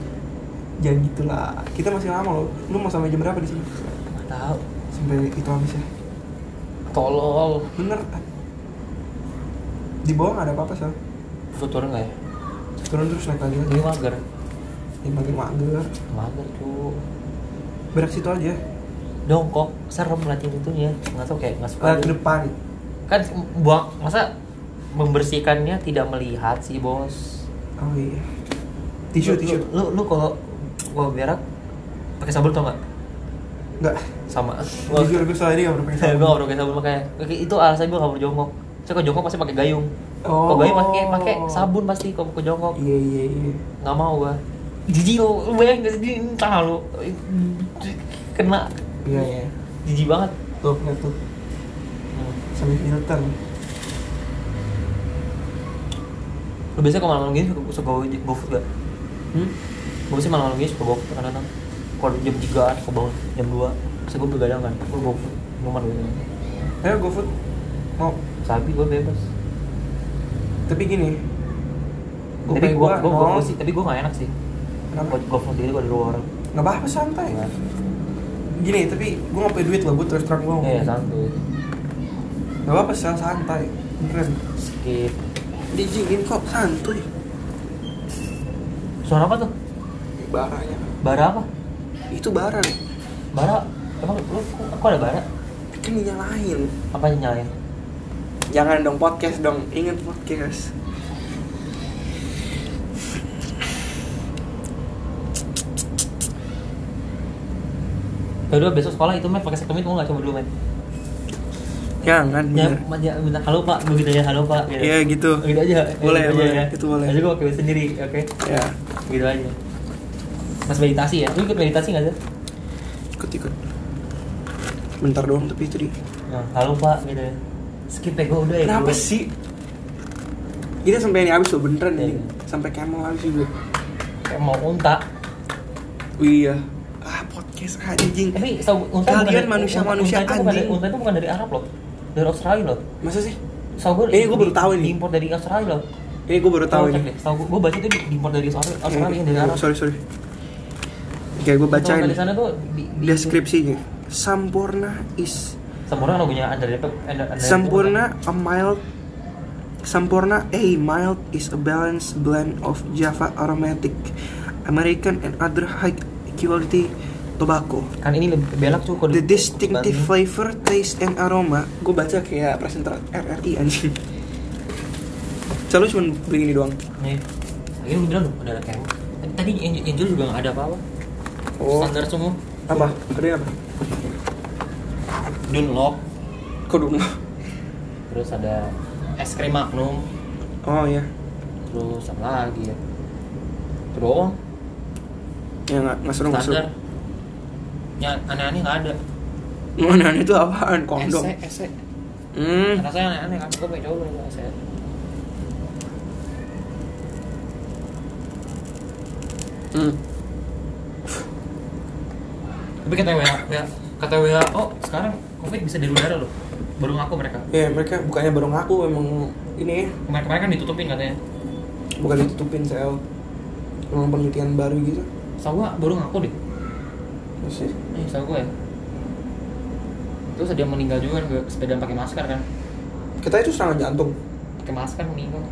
Speaker 1: Jangan gitulah. Kita masih lama loh. Lu mau sampai jam berapa di sini?
Speaker 2: Nggak tahu.
Speaker 1: Sampai itu habis ya?
Speaker 2: Tolol.
Speaker 1: Bener. Di bawah nggak ada apa-apa sih
Speaker 2: Gue turun nggak ya?
Speaker 1: turun terus naik lagi.
Speaker 2: Ini mager.
Speaker 1: Ini makin mager
Speaker 2: Mager tuh
Speaker 1: berak situ aja
Speaker 2: jongkok serem latihan itunya nggak tahu kayak nggak suka
Speaker 1: Ke depan.
Speaker 2: kan buang masa membersihkannya tidak melihat sih bos
Speaker 1: Oh iya. Tisu,
Speaker 2: Lu-
Speaker 1: tisu.
Speaker 2: lu lu, kalau gua berak pakai sabun tau nggak
Speaker 1: Enggak.
Speaker 2: sama
Speaker 1: Jujur gue soalnya dia gak pernah pakai
Speaker 2: gue
Speaker 1: sabun. <laughs>
Speaker 2: gak pernah pakai sabun makanya itu alasan gue gak mau jongkok saya kalau jongkok pasti pakai gayung
Speaker 1: Oh.
Speaker 2: kalau gayung pakai pakai sabun pasti kalau mau jongkok
Speaker 1: Iya, iya, iya.
Speaker 2: nggak mau gua jijik lo lu bayangin gak sih tangan lu kena
Speaker 1: Iya, iya.
Speaker 2: jijik banget
Speaker 1: Tuh, lihat tuh. Sampai filter.
Speaker 2: lu biasanya kalau malam-malam gini suka, suka go, go food gak?
Speaker 1: Hmm?
Speaker 2: gue biasanya malam-malam gini suka go food kadang-kadang kalau jam 3 an ke bangun jam 2 terus gue begadang kan gue go food minuman gue
Speaker 1: Ayo GoFood. Mau.
Speaker 2: sapi gue bebas
Speaker 1: Tapi gini.
Speaker 2: tapi
Speaker 1: pengen
Speaker 2: gue gue sih tapi gue gak enak sih
Speaker 1: Kenapa?
Speaker 2: buat go food diri gue di luar
Speaker 1: Nggak apa-apa santai. Gini, tapi gue gak punya duit loh, gue terus terang gue
Speaker 2: iya santuy
Speaker 1: Gak apa-apa, sel santai. Beneran.
Speaker 2: skip
Speaker 1: Dijingin kok, santuy.
Speaker 2: suara apa tuh
Speaker 1: Baranya.
Speaker 2: bara apa
Speaker 1: Itu bara.
Speaker 2: bara emang lu kok ada bara
Speaker 1: Kan dinyalain.
Speaker 2: apa yang nyalain
Speaker 1: Jangan dong podcast dong, inget podcast.
Speaker 2: Udah besok sekolah itu men pakai sektomit mau nggak coba dulu men?
Speaker 1: Jangan,
Speaker 2: Ya,
Speaker 1: bener.
Speaker 2: ya, halo pak, begitu aja halo pak. Gitu.
Speaker 1: Iya gitu.
Speaker 2: Gitu aja.
Speaker 1: Boleh,
Speaker 2: gitu
Speaker 1: boleh.
Speaker 2: aja, ya.
Speaker 1: Itu boleh.
Speaker 2: Aja gue pakai sendiri, oke?
Speaker 1: Ya,
Speaker 2: Gitu aja. Mas meditasi ya? Lu ikut meditasi nggak sih?
Speaker 1: ikut ikut. Bentar doang tapi itu di.
Speaker 2: Nah, halo pak, gitu ya. Skip ya gue udah ya.
Speaker 1: Kenapa sih? Kita sampai ini habis loh beneran
Speaker 2: Iya,
Speaker 1: nih.
Speaker 2: iya.
Speaker 1: Sampai camel habis juga.
Speaker 2: Kayak mau unta.
Speaker 1: Iya. Podcast anjing.
Speaker 2: Tapi unta
Speaker 1: Kalian
Speaker 2: dari-
Speaker 1: manusia-manusia
Speaker 2: unta, unta itu bukan dari-
Speaker 1: anjing.
Speaker 2: Itu bukan dari Arab loh. Dari Australia loh.
Speaker 1: Masa sih?
Speaker 2: Tau gue
Speaker 1: Eh, gua baru tahu ini.
Speaker 2: Impor dari Australia loh.
Speaker 1: Ini gue baru tahu ini.
Speaker 2: deh. Tahu gue baca itu diimpor dari Australia, Australia dari
Speaker 1: Oh,
Speaker 2: Arab.
Speaker 1: sorry sorry. Oke, gue
Speaker 2: Baca
Speaker 1: bacain
Speaker 2: di sana tuh di, di
Speaker 1: deskripsinya. Sampurna is
Speaker 2: Sempurna lagunya Andre Depep. Andre- Andre
Speaker 1: Sampurna a mild Sampurna A mild is a balanced blend of Java aromatic, American and other high quality tobacco.
Speaker 2: kan ini lebih belak tuh
Speaker 1: The
Speaker 2: di-
Speaker 1: distinctive flavor, taste, and aroma. Gue baca kayak presenter RRI anjing. Selalu cuma begini doang.
Speaker 2: Nih. Ini bilang udah ada kayak tadi Angel juga nggak ada apa-apa.
Speaker 1: Oh.
Speaker 2: Standar semua.
Speaker 1: Apa? Ada apa?
Speaker 2: Dunlop,
Speaker 1: Kok dulu?
Speaker 2: terus ada es krim Magnum,
Speaker 1: Oh iya.
Speaker 2: terus apa lagi ya? Itu doang.
Speaker 1: Ya nggak nggak seru nggak seru.
Speaker 2: Ya aneh-aneh nggak ada.
Speaker 1: Mana itu apaan? Kondom.
Speaker 2: Ese, ese.
Speaker 1: Hmm.
Speaker 2: Rasanya aneh-aneh kan? Gue pengen coba itu ese.
Speaker 1: Hmm.
Speaker 2: Tapi kata WHO, ya, kata WHO sekarang COVID bisa dari udara loh. Baru ngaku mereka.
Speaker 1: Ya mereka bukannya baru ngaku emang ini
Speaker 2: Kemarin-kemarin kan ditutupin katanya.
Speaker 1: bukan ditutupin sel. Emang penelitian baru gitu.
Speaker 2: Gua baru ngaku deh.
Speaker 1: Masih.
Speaker 2: Eh, tahu gua ya. Terus dia meninggal juga kan sepeda pakai masker kan.
Speaker 1: Kita itu serangan jantung.
Speaker 2: Pakai masker meninggal.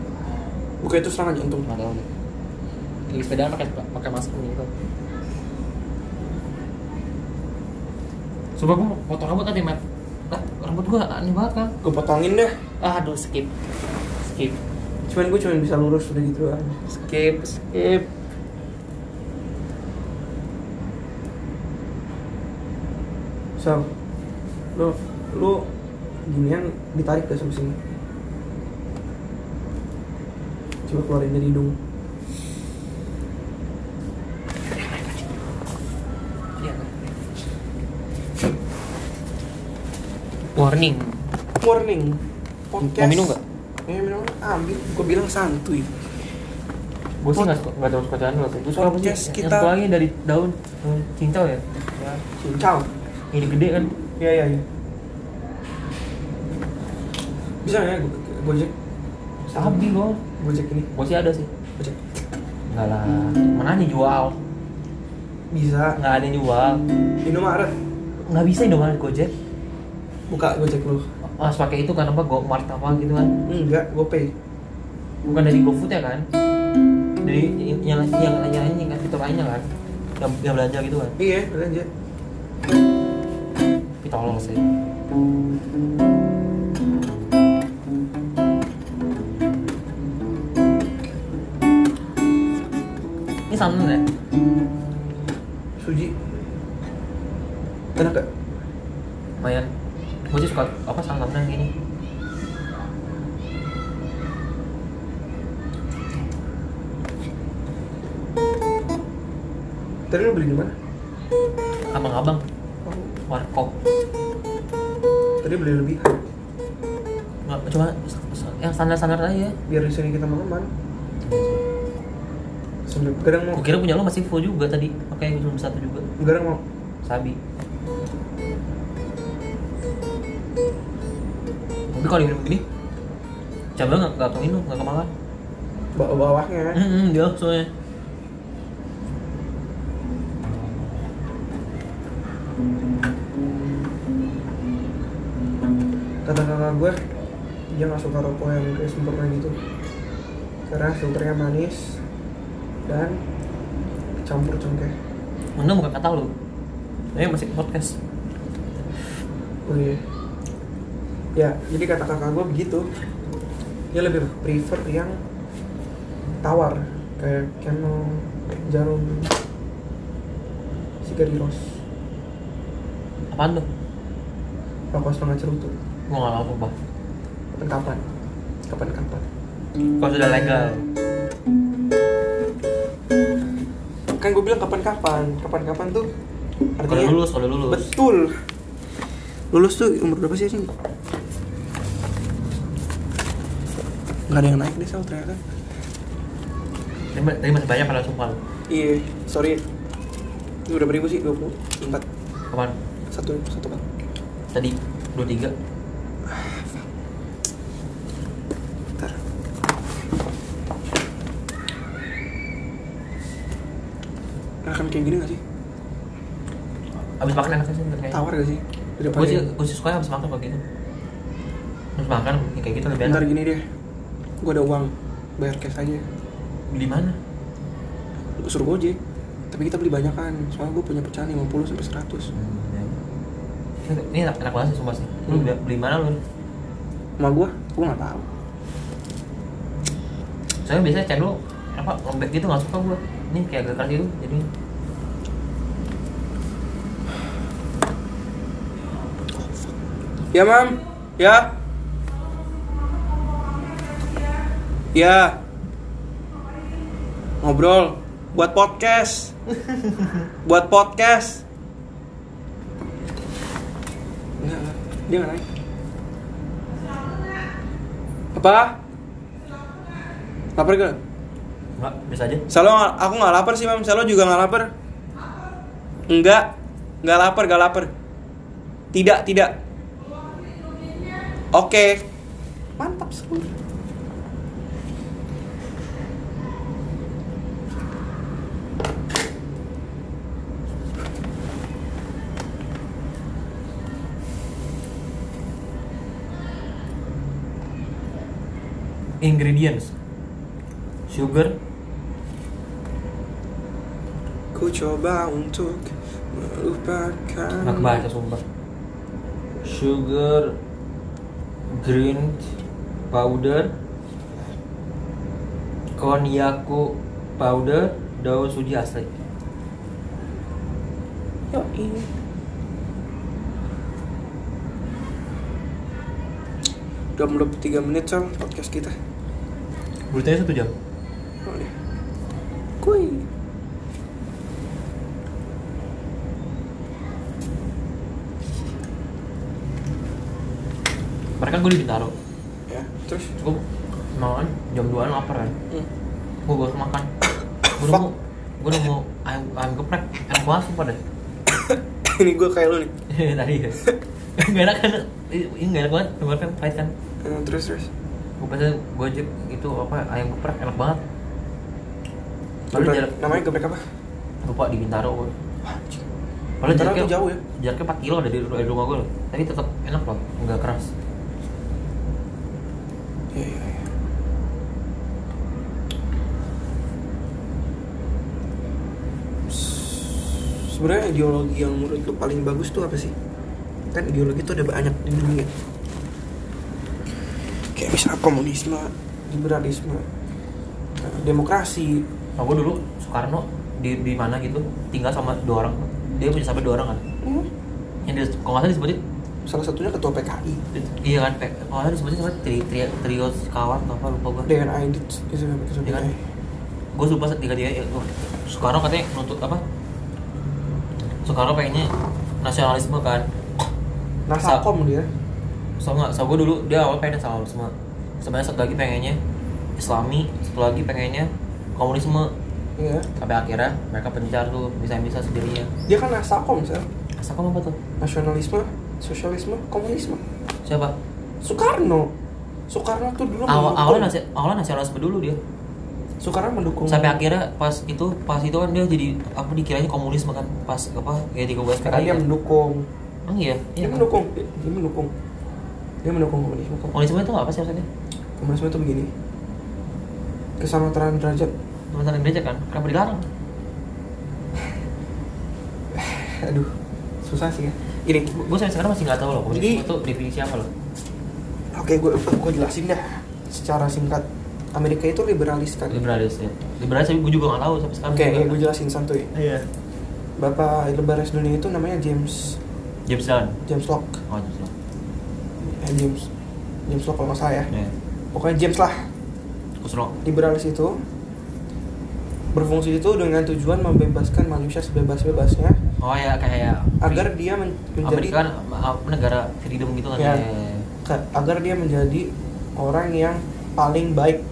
Speaker 1: Bukan itu serangan jantung.
Speaker 2: Nggak tahu deh. Lagi sepeda pakai pakai masker meninggal. Coba gua mau potong rambut tadi, Mat. Ah, rambut gua aneh banget kan.
Speaker 1: Gue potongin deh.
Speaker 2: Ah, aduh, skip. Skip.
Speaker 1: Cuman gue cuma bisa lurus udah gitu aja.
Speaker 2: Skip, skip.
Speaker 1: So, lu lu ginian ditarik ke sini. Coba keluarin dari hidung.
Speaker 2: Iya. Warning.
Speaker 1: Warning. Podcast.
Speaker 2: Mau minum nggak?
Speaker 1: Eh minum ambil. Gue bilang santuy.
Speaker 2: Gue sih nggak suka nggak terus bacaan lo. Gue suka apa sih?
Speaker 1: Podcast
Speaker 2: Yang
Speaker 1: kita-
Speaker 2: lagi dari daun cincau ya. Ya.
Speaker 1: Cincau.
Speaker 2: Ini gede kan.
Speaker 1: Iya iya iya. Bisa ya go- gojek?
Speaker 2: Sabi lo.
Speaker 1: Gojek ini.
Speaker 2: Gue sih ada sih.
Speaker 1: Gojek.
Speaker 2: Enggak lah. Mana nih jual?
Speaker 1: Bisa.
Speaker 2: Nggak ada yang jual.
Speaker 1: Indomaret.
Speaker 2: Nggak bisa ada Gojek.
Speaker 1: Buka gojek lu.
Speaker 2: Harus pakai itu kan apa GoMart apa gitu kan.
Speaker 1: Enggak, GoPay.
Speaker 2: Bukan dari GoFood ya kan? Dari yang yang yang ini kan fitur lainnya kan. Yang, yang belanja gitu kan.
Speaker 1: Iya, belanja.
Speaker 2: Tolol sih. Ini santan ya?
Speaker 1: Suji. Enak gak?
Speaker 2: lumayan. Gue sih suka apa santannya gini.
Speaker 1: Tadi lu beli di mana?
Speaker 2: abang-abang.
Speaker 1: Oh,
Speaker 2: warkop
Speaker 1: tadi beli lebih
Speaker 2: nggak cuma yang standar-standar aja
Speaker 1: biar di sini kita makan. Sambil kadang mau,
Speaker 2: kira punya lo masih full juga tadi makanya gue cuma satu juga
Speaker 1: kadang mau.
Speaker 2: sabi tapi kalau diminum gini cabang nggak nggak keminum nggak kemakan
Speaker 1: Bawa bawahnya.
Speaker 2: hmm, hmm, dia soalnya
Speaker 1: Kata kakak gue, dia nggak suka rokok yang kayak sempurna gitu. Karena filternya manis dan campur cengkeh.
Speaker 2: mana bukan kata lu ini masih podcast
Speaker 1: Oh iya. Ya, jadi kata kakak gue begitu. Dia lebih prefer yang tawar kayak Camel, Jarum, Sigariros,
Speaker 2: apaan tuh
Speaker 1: rokok setengah cerutu.
Speaker 2: Gue nggak
Speaker 1: apa-apa, Bang. Kapan-kapan. Kapan-kapan.
Speaker 2: Kalau sudah legal.
Speaker 1: Kan gue bilang kapan-kapan. Kapan-kapan tuh
Speaker 2: artinya udah lulus, udah lulus.
Speaker 1: Betul. Lulus tuh umur berapa sih sih? Gak ada yang naik deh sel ternyata.
Speaker 2: Tadi masih banyak pada sumpah.
Speaker 1: Iya, sorry. Ini udah beribu sih, 24
Speaker 2: Kapan?
Speaker 1: Satu, satu kan
Speaker 2: Tadi,
Speaker 1: 23 kayak gini gak sih?
Speaker 2: abis makan enak sih kayak
Speaker 1: Tawar gak sih?
Speaker 2: gue sih gue sih suka abis makan kayak gitu. Abis makan ya kayak gitu lebih
Speaker 1: Ntar
Speaker 2: enak
Speaker 1: gini deh. Gue ada uang. Bayar cash aja.
Speaker 2: Di mana?
Speaker 1: Suruh gojek. Tapi kita beli banyak kan Soalnya gue punya pecahan 50 sampai 100
Speaker 2: ini ini enak, enak banget sih sumpah sih. Lu
Speaker 1: Hmm.
Speaker 2: beli, beli mana lu
Speaker 1: Sama gue? Gue gak tahu.
Speaker 2: Saya biasanya cendol apa lembek gitu nggak suka gue ini kayak agak keras gitu jadi
Speaker 1: Ya mam? Ya? Ya? Ngobrol. Buat podcast. <laughs> Buat podcast. Enggak, enggak. dia naik. Apa? Lapar gak?
Speaker 2: nggak biasa aja.
Speaker 1: Salo aku nggak lapar sih mam. Salo juga nggak lapar. Enggak. Nggak lapar, nggak lapar. Tidak, tidak Oke. Mantap seru
Speaker 2: ingredients. Sugar.
Speaker 1: Ku coba untuk melupakan
Speaker 2: nggak kebaca sumpah. Sugar green powder konyaku powder daun suji asli.
Speaker 1: Yoi. Udah 23 menit Sal podcast kita.
Speaker 2: Beritanya satu jam
Speaker 1: Oh, iya. Kuy
Speaker 2: mereka gue di Bintaro.
Speaker 1: Ya terus?
Speaker 2: Gue mau jam 2 lapar kan.
Speaker 1: Hmm.
Speaker 2: gue baru makan. <coughs> Gue
Speaker 1: Fuck.
Speaker 2: nemu gue nemu ayam ayam geprek enak banget sumpah deh
Speaker 1: Ini gue kayak lu nih. <coughs>
Speaker 2: Tadi. Ya <coughs> nggak enak kan? Ini nggak enak banget kemarin kan pahit kan.
Speaker 1: Hmm, Terus terus?
Speaker 2: Gue pesen gojek itu apa ayam geprek enak banget.
Speaker 1: Geprek-
Speaker 2: jarak
Speaker 1: Namanya geprek apa?
Speaker 2: lupa di Bintaro gue. Padahal jaraknya
Speaker 1: jauh ya?
Speaker 2: Jaraknya 4 kilo dari, dari rumah gue loh. Tapi tetap enak loh, nggak keras
Speaker 1: Iya iya iya S- Sebenarnya ideologi yang menurut lu paling bagus tuh apa sih? kan ideologi itu ada banyak di dunia kayak misalnya komunisme liberalisme eh, demokrasi
Speaker 2: Nah, gue dulu Soekarno di di mana gitu tinggal sama dua orang. Dia punya sampai dua orang kan.
Speaker 1: hmm,
Speaker 2: Yang dia, kalau nggak salah disebutin
Speaker 1: salah satunya ketua PKI
Speaker 2: iya kan, kalau nggak salah sama tri, tri, trio kawan atau apa lupa gue.
Speaker 1: Aidit itu
Speaker 2: kan? Gue lupa tiga tiga ya. Soekarno katanya nuntut apa? Soekarno pengennya nasionalisme kan.
Speaker 1: Nasakom dia
Speaker 2: So nggak, so gue dulu dia awal pengen nasionalisme. Sebenarnya satu lagi pengennya Islami, satu lagi pengennya komunisme.
Speaker 1: Iya.
Speaker 2: Sampai akhirnya mereka pencar tuh bisa-bisa sendirinya.
Speaker 1: dia kan Nasakom
Speaker 2: Asal kamu apa tuh?
Speaker 1: nasionalisme sosialisme komunisme
Speaker 2: Siapa?
Speaker 1: Soekarno Soekarno tuh dulu
Speaker 2: Awal awalnya nasi, awalnya nasionalisme dulu dia.
Speaker 1: Soekarno mendukung
Speaker 2: Sampai akhirnya pas itu pas itu kan dia jadi apa dikiranya komunisme kan pas apa ya di gue
Speaker 1: karena dia
Speaker 2: kan.
Speaker 1: mendukung
Speaker 2: Emang iya?
Speaker 1: dia
Speaker 2: Iya.
Speaker 1: mendukung dia, dia mendukung dia mendukung komunisme
Speaker 2: Komunisme itu apa sih maksudnya?
Speaker 1: komunisme itu begini kesamaan derajat
Speaker 2: Teman-teman derajat kan? Kenapa dilarang? <laughs>
Speaker 1: aduh susah sih ya ini
Speaker 2: Gue sampai sekarang masih nggak tahu loh komunisme
Speaker 1: Jadi-
Speaker 2: itu definisi apa loh.
Speaker 1: oke gue gue jelasin dah secara singkat Amerika itu liberalis kan oke
Speaker 2: Liberalis ya. Liberalis tapi gue juga nggak tahu sampai sekarang. juga.
Speaker 1: gue jelasin santuy
Speaker 2: Iya.
Speaker 1: bapak liberalis dunia itu namanya James
Speaker 2: James Dunn.
Speaker 1: James Locke
Speaker 2: Oh James Dunn.
Speaker 1: eh, James James Locke kalau nggak salah ya
Speaker 2: Iya.
Speaker 1: pokoknya James lah
Speaker 2: Kusno.
Speaker 1: liberalis itu berfungsi itu dengan tujuan membebaskan manusia sebebas-bebasnya
Speaker 2: Oh ya kayak
Speaker 1: agar dia men- menjadi
Speaker 2: Amerika kan negara freedom gitu kan
Speaker 1: Ya.
Speaker 2: ya.
Speaker 1: Ka- agar dia menjadi orang yang paling baik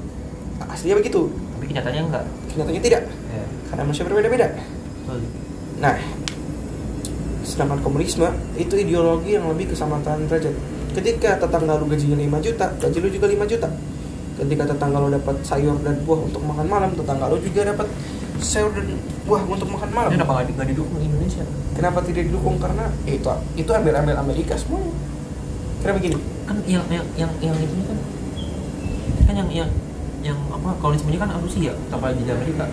Speaker 1: aslinya begitu.
Speaker 2: Tapi kenyataannya enggak.
Speaker 1: kenyataannya tidak.
Speaker 2: Ya.
Speaker 1: karena manusia berbeda-beda. Nah sedangkan komunisme itu ideologi yang lebih kesamaan derajat. Ketika tetangga lu gajinya 5 juta gaji lu juga 5 juta. Ketika tetangga lu dapat sayur dan buah untuk makan malam tetangga lu juga dapat sayur dan buah untuk makan malam.
Speaker 2: Kenapa nggak di- nggak didukung Indonesia?
Speaker 1: kenapa tidak didukung? Karena eh, itu itu ambil ambil Amerika semuanya karena begini?
Speaker 2: Kan yang yang yang yang itu kan kan yang yang yang apa komunismenya kan Rusia tanpa di Amerika.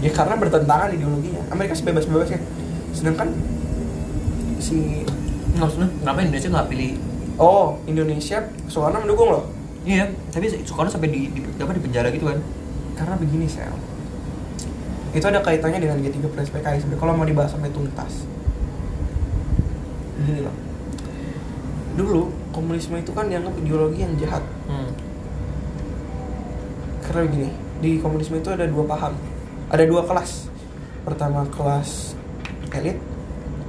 Speaker 1: ya karena bertentangan ideologinya Amerika sebebas-bebasnya sedangkan si
Speaker 2: Maksudnya kenapa Indonesia nggak pilih?
Speaker 1: oh Indonesia Soekarno mendukung loh
Speaker 2: Iya, tapi Soekarno sampai di, di apa di penjara gitu kan?
Speaker 1: karena begini sel itu ada kaitannya dengan G3 plus PKI sebenarnya kalau mau dibahas sampai tuntas gini loh dulu komunisme itu kan dianggap ideologi yang jahat
Speaker 2: Hmm.
Speaker 1: Karena begini di komunisme itu ada dua paham. Ada dua kelas. Pertama kelas elit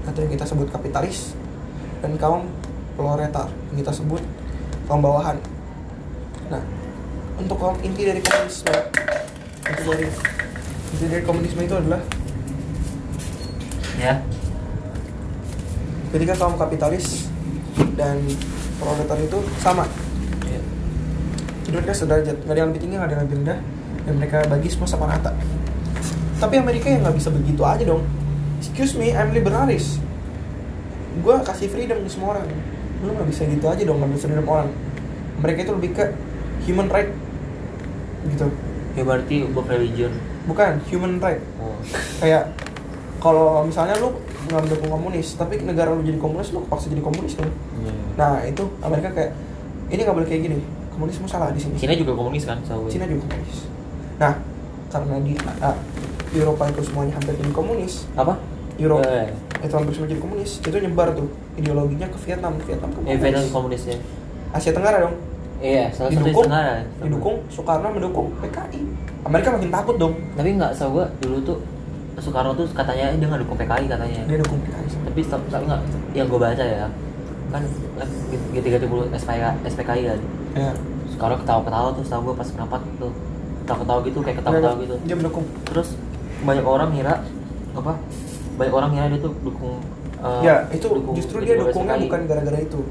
Speaker 1: atau yang kita sebut kapitalis dan kaum proletar yang kita sebut kaum bawahan. Nah untuk kaum inti dari komunisme inti dari inti dari komunisme itu adalah
Speaker 2: Ya.
Speaker 1: ketika kaum kapitalis dan proletar itu sama Mereka sederajat nggak ada yang lebih tinggi nggak ada yang lebih rendah dan mereka bagi semua sama rata. Tapi Amerika yang nggak bisa begitu aja dong. Excuse me I'm liberalis. Gue kasih freedom ke semua orang. Lu nggak bisa gitu aja dong ngambil freedom orang. Mereka itu lebih ke human right. Gitu.
Speaker 2: Ya berarti ubah religion.
Speaker 1: bukan human right.
Speaker 2: Oh.
Speaker 1: kayak kalau misalnya lu nggak mendukung komunis tapi negara lu jadi komunis lu paksa jadi komunis kan
Speaker 2: Iya.
Speaker 1: nah itu Amerika kayak ini nggak boleh kayak gini komunisme salah di sini
Speaker 2: Cina juga komunis kan, tahu.
Speaker 1: Cina juga komunis. Nah, karena di ah, Eropa itu semuanya hampir jadi komunis,
Speaker 2: Apa?
Speaker 1: Eropa
Speaker 2: Eh,
Speaker 1: itu hampir semua jadi komunis, itu nyebar tuh ideologinya ke Vietnam, Vietnam
Speaker 2: eh
Speaker 1: komunis.
Speaker 2: Vietnam komunis ya.
Speaker 1: Asia Tenggara dong,
Speaker 2: Iya, salah satu di
Speaker 1: didukung,
Speaker 2: Tenggara.
Speaker 1: didukung Soekarno mendukung PKI. Amerika makin takut dong,
Speaker 2: Tapi nggak tau gua dulu tuh Soekarno tuh katanya dia nggak dukung PKI katanya.
Speaker 1: dia dukung PKI.
Speaker 2: Tapi tapi tapi nggak yang gue baca ya kan G30 SPK SPKI kan.
Speaker 1: Ya.
Speaker 2: Sekarang ketawa-ketawa tuh tahu gue pas rapat tuh ketawa-ketawa gitu kayak ketawa-ketawa gitu.
Speaker 1: Dia mendukung.
Speaker 2: Terus banyak orang ngira apa? Banyak orang ngira dia tuh dukung. eh,
Speaker 1: ya, itu
Speaker 2: dukung
Speaker 1: justru dia
Speaker 2: G30
Speaker 1: dukungnya
Speaker 2: SPKI.
Speaker 1: bukan gara-gara itu.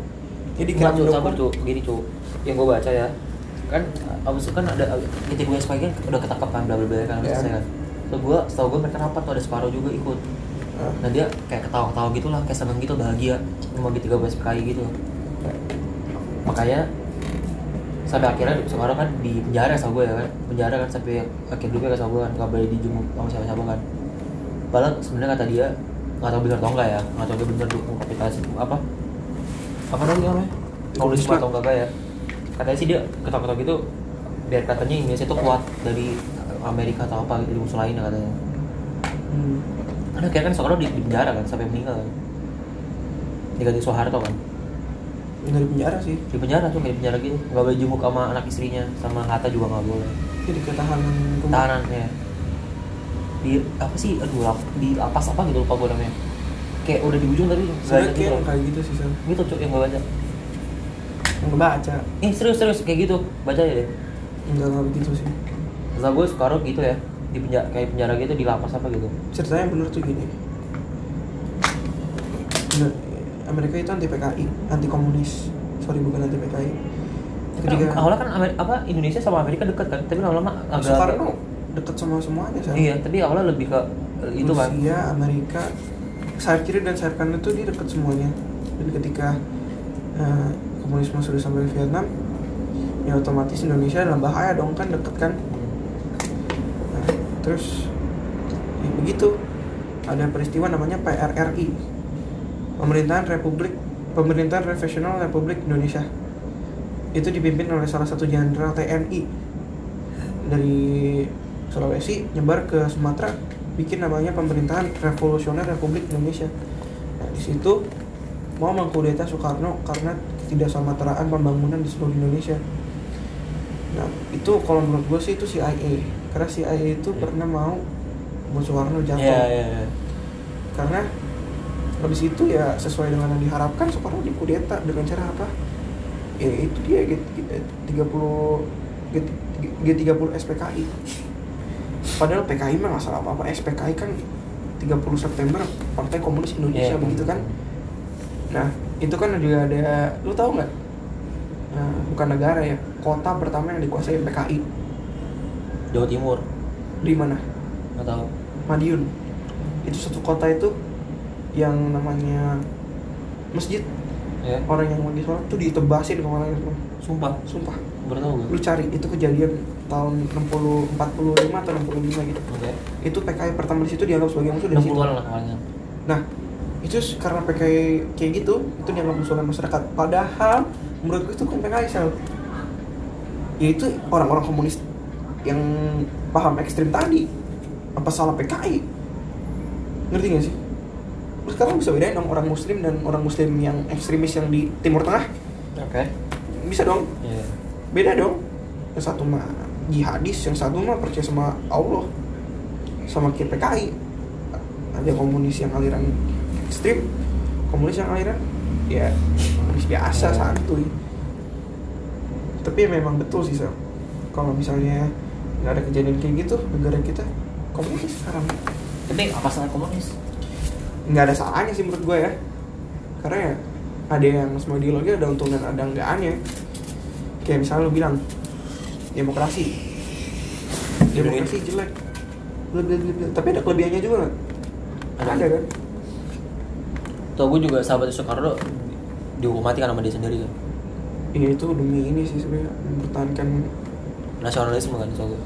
Speaker 1: Jadi kira
Speaker 2: cu, sabar cu, gini cu Yang gue baca ya Kan abis itu kan ada GT gue SPG kan udah ketangkap kan bla bla bla kan
Speaker 1: Ya.
Speaker 2: selesai kan So gue, setahu gue mereka rapat tuh ada separuh juga ikut
Speaker 1: Nah,
Speaker 2: Nah dia kayak ketawa-ketawa gitu lah, kayak seneng gitu, bahagia Sama GT gue SPKI gitu Makanya sampai akhirnya sekarang kan di penjara sama gue ya kan. Penjara kan sampai akhir hidupnya kan sama gue kan nggak boleh dijenguk sama siapa-siapa kan. Padahal sebenarnya kata dia nggak tahu benar atau enggak ya nggak tahu dia benar dukung kapitalisme apa. Apa namanya komunisme atau enggak ya. Katanya sih dia ketok-ketok gitu biar katanya Indonesia itu kuat dari Amerika atau apa gitu di musuh lainnya katanya.
Speaker 1: Hmm.
Speaker 2: karena kayak kan Soekarno di, di penjara kan sampai meninggal kan. Diganti Soeharto kan
Speaker 1: di penjara sih.
Speaker 2: Di penjara tuh di penjara gitu. Nggak boleh jenguk sama anak istrinya sama Hatta juga nggak boleh.
Speaker 1: Jadi ketahanan rumah.
Speaker 2: Tahanan ya. Di apa sih aduh lap, di lapas apa gitu lupa gue namanya. Kayak udah di ujung tadi
Speaker 1: sebenarnya kayak
Speaker 2: gitu.
Speaker 1: yang kayak gitu sih Sam
Speaker 2: gitu cuk yang gue baca.
Speaker 1: Nggak baca.
Speaker 2: Eh serius serius kayak gitu. Baca ya deh.
Speaker 1: Nggak nggak begitu sih.
Speaker 2: Setelah gue sekarang gitu ya di penjara kayak penjara gitu di lapas apa gitu.
Speaker 1: Ceritanya bener tuh gini. Bener, Amerika itu anti PKI anti komunis sorry bukan anti PKI
Speaker 2: Ketika... awalnya kan Amer- apa Indonesia sama Amerika dekat kan tapi lama-lama agak
Speaker 1: Soekarno deket sama semuanya Sam.
Speaker 2: iya tapi awalnya lebih ke itu kan
Speaker 1: Rusia, Amerika, sayap kiri dan sayap kanan itu dia dekat semuanya. Jadi ketika eh, komunisme sudah sampai Vietnam, ya otomatis Indonesia dalam bahaya dong kan deket kan. Nah, terus ya begitu ada peristiwa namanya PRRI, Pemerintahan Republik Pemerintahan Profesional Republik Indonesia. Itu dipimpin oleh salah satu jenderal TNI dari Sulawesi nyebar ke Sumatera bikin namanya pemerintahan revolusioner Republik Indonesia. Nah, di situ mau mengkudeta Soekarno karena ketidaksamateraan pembangunan di seluruh Indonesia. Nah, itu kalau menurut gue sih itu CIA. Karena CIA itu pernah mau buat Soekarno jatuh.
Speaker 2: iya iya iya
Speaker 1: Karena habis itu ya sesuai dengan yang diharapkan Soekarno dikudeta dengan cara apa? Ya itu dia G, G, 30 G, G30 SPKI. Padahal PKI mah nggak salah apa-apa. SPKI kan 30 September Partai Komunis Indonesia
Speaker 2: Iya.
Speaker 1: begitu kan. Nah, itu kan juga ada lu tahu nggak? Nah, bukan negara ya, kota pertama yang dikuasai PKI
Speaker 2: Jawa Timur
Speaker 1: di mana?
Speaker 2: nggak tahu
Speaker 1: Madiun. Itu satu kota itu yang namanya masjid
Speaker 2: ya
Speaker 1: orang yang lagi sholat tuh ditebasin ke orang semua.
Speaker 2: sumpah
Speaker 1: Sumpah. Lu cari itu kejadian tahun 60 45 atau 65 gitu.
Speaker 2: oke
Speaker 1: Itu PKI pertama di situ dianggap sebagai musuh dari situ.
Speaker 2: 60-an lah kemarin
Speaker 1: Nah, itu karena PKI kayak gitu, itu dianggap musuh masyarakat. Padahal menurut gue itu bukan PKI sel. Ya itu orang-orang komunis yang paham ekstrim tadi. Apa salah PKI? Ngerti gak sih? Terus sekarang bisa bedain dong orang muslim dan orang muslim yang ekstremis yang di Timur Tengah?
Speaker 2: oke
Speaker 1: Bisa dong.
Speaker 2: iya
Speaker 1: Beda dong. Yang satu mah jihadis, yang satu mah percaya sama Allah. Sama kayak PKI. Ada komunis yang aliran ekstrim, komunis yang aliran ya komunis biasa
Speaker 2: Hmm.
Speaker 1: santuy. Tapi ya memang betul sih Sal. Kalau misalnya nggak ada kejadian kayak gitu negara kita komunis sekarang
Speaker 2: tapi apa salah komunis
Speaker 1: nggak ada salahnya sih menurut gue ya. Karena ya ada yang semua ideologi ada untung dan ada enggaknya. Kayak misalnya lu bilang demokrasi. Demokrasi jelek. Bleh, bleh. tapi ada kelebihannya juga nggak?
Speaker 2: Ada.
Speaker 1: ada kan?
Speaker 2: Tuh gue juga sahabat Soekarno dihukum mati kan sama dia sendiri kan?
Speaker 1: Iya itu demi ini sih sebenarnya mempertahankan
Speaker 2: nasionalisme kan soalnya.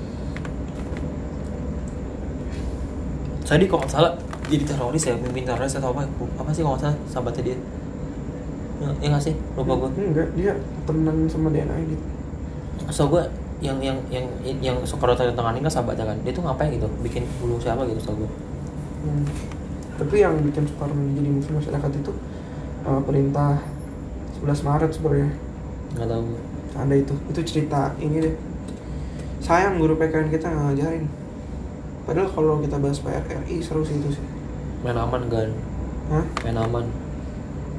Speaker 2: Saya di kalau nggak salah jadi teroris ya mimpin teroris atau apa? Apa sih kalau nggak salah? Sahabatnya dia. Ya, ya nggak sih? Lupa gue
Speaker 1: enggak dia temenan sama DNA gitu.
Speaker 2: So gue yang yang yang yang Soekarno tanda tanganin kan sahabatnya kan. Dia tuh ngapain gitu? Bikin bulu siapa gitu so gue
Speaker 1: Hmm. tapi yang bikin Soekarno jadi musuh masyarakat itu eh, perintah 11 Maret sebenarnya.
Speaker 2: Nggak tahu
Speaker 1: ada itu. Itu cerita ini deh. Sayang guru PKN kita nggak ngajarin. Padahal kalau kita bahas PRRI seru sih itu sih
Speaker 2: main aman kan
Speaker 1: Hah?
Speaker 2: main aman.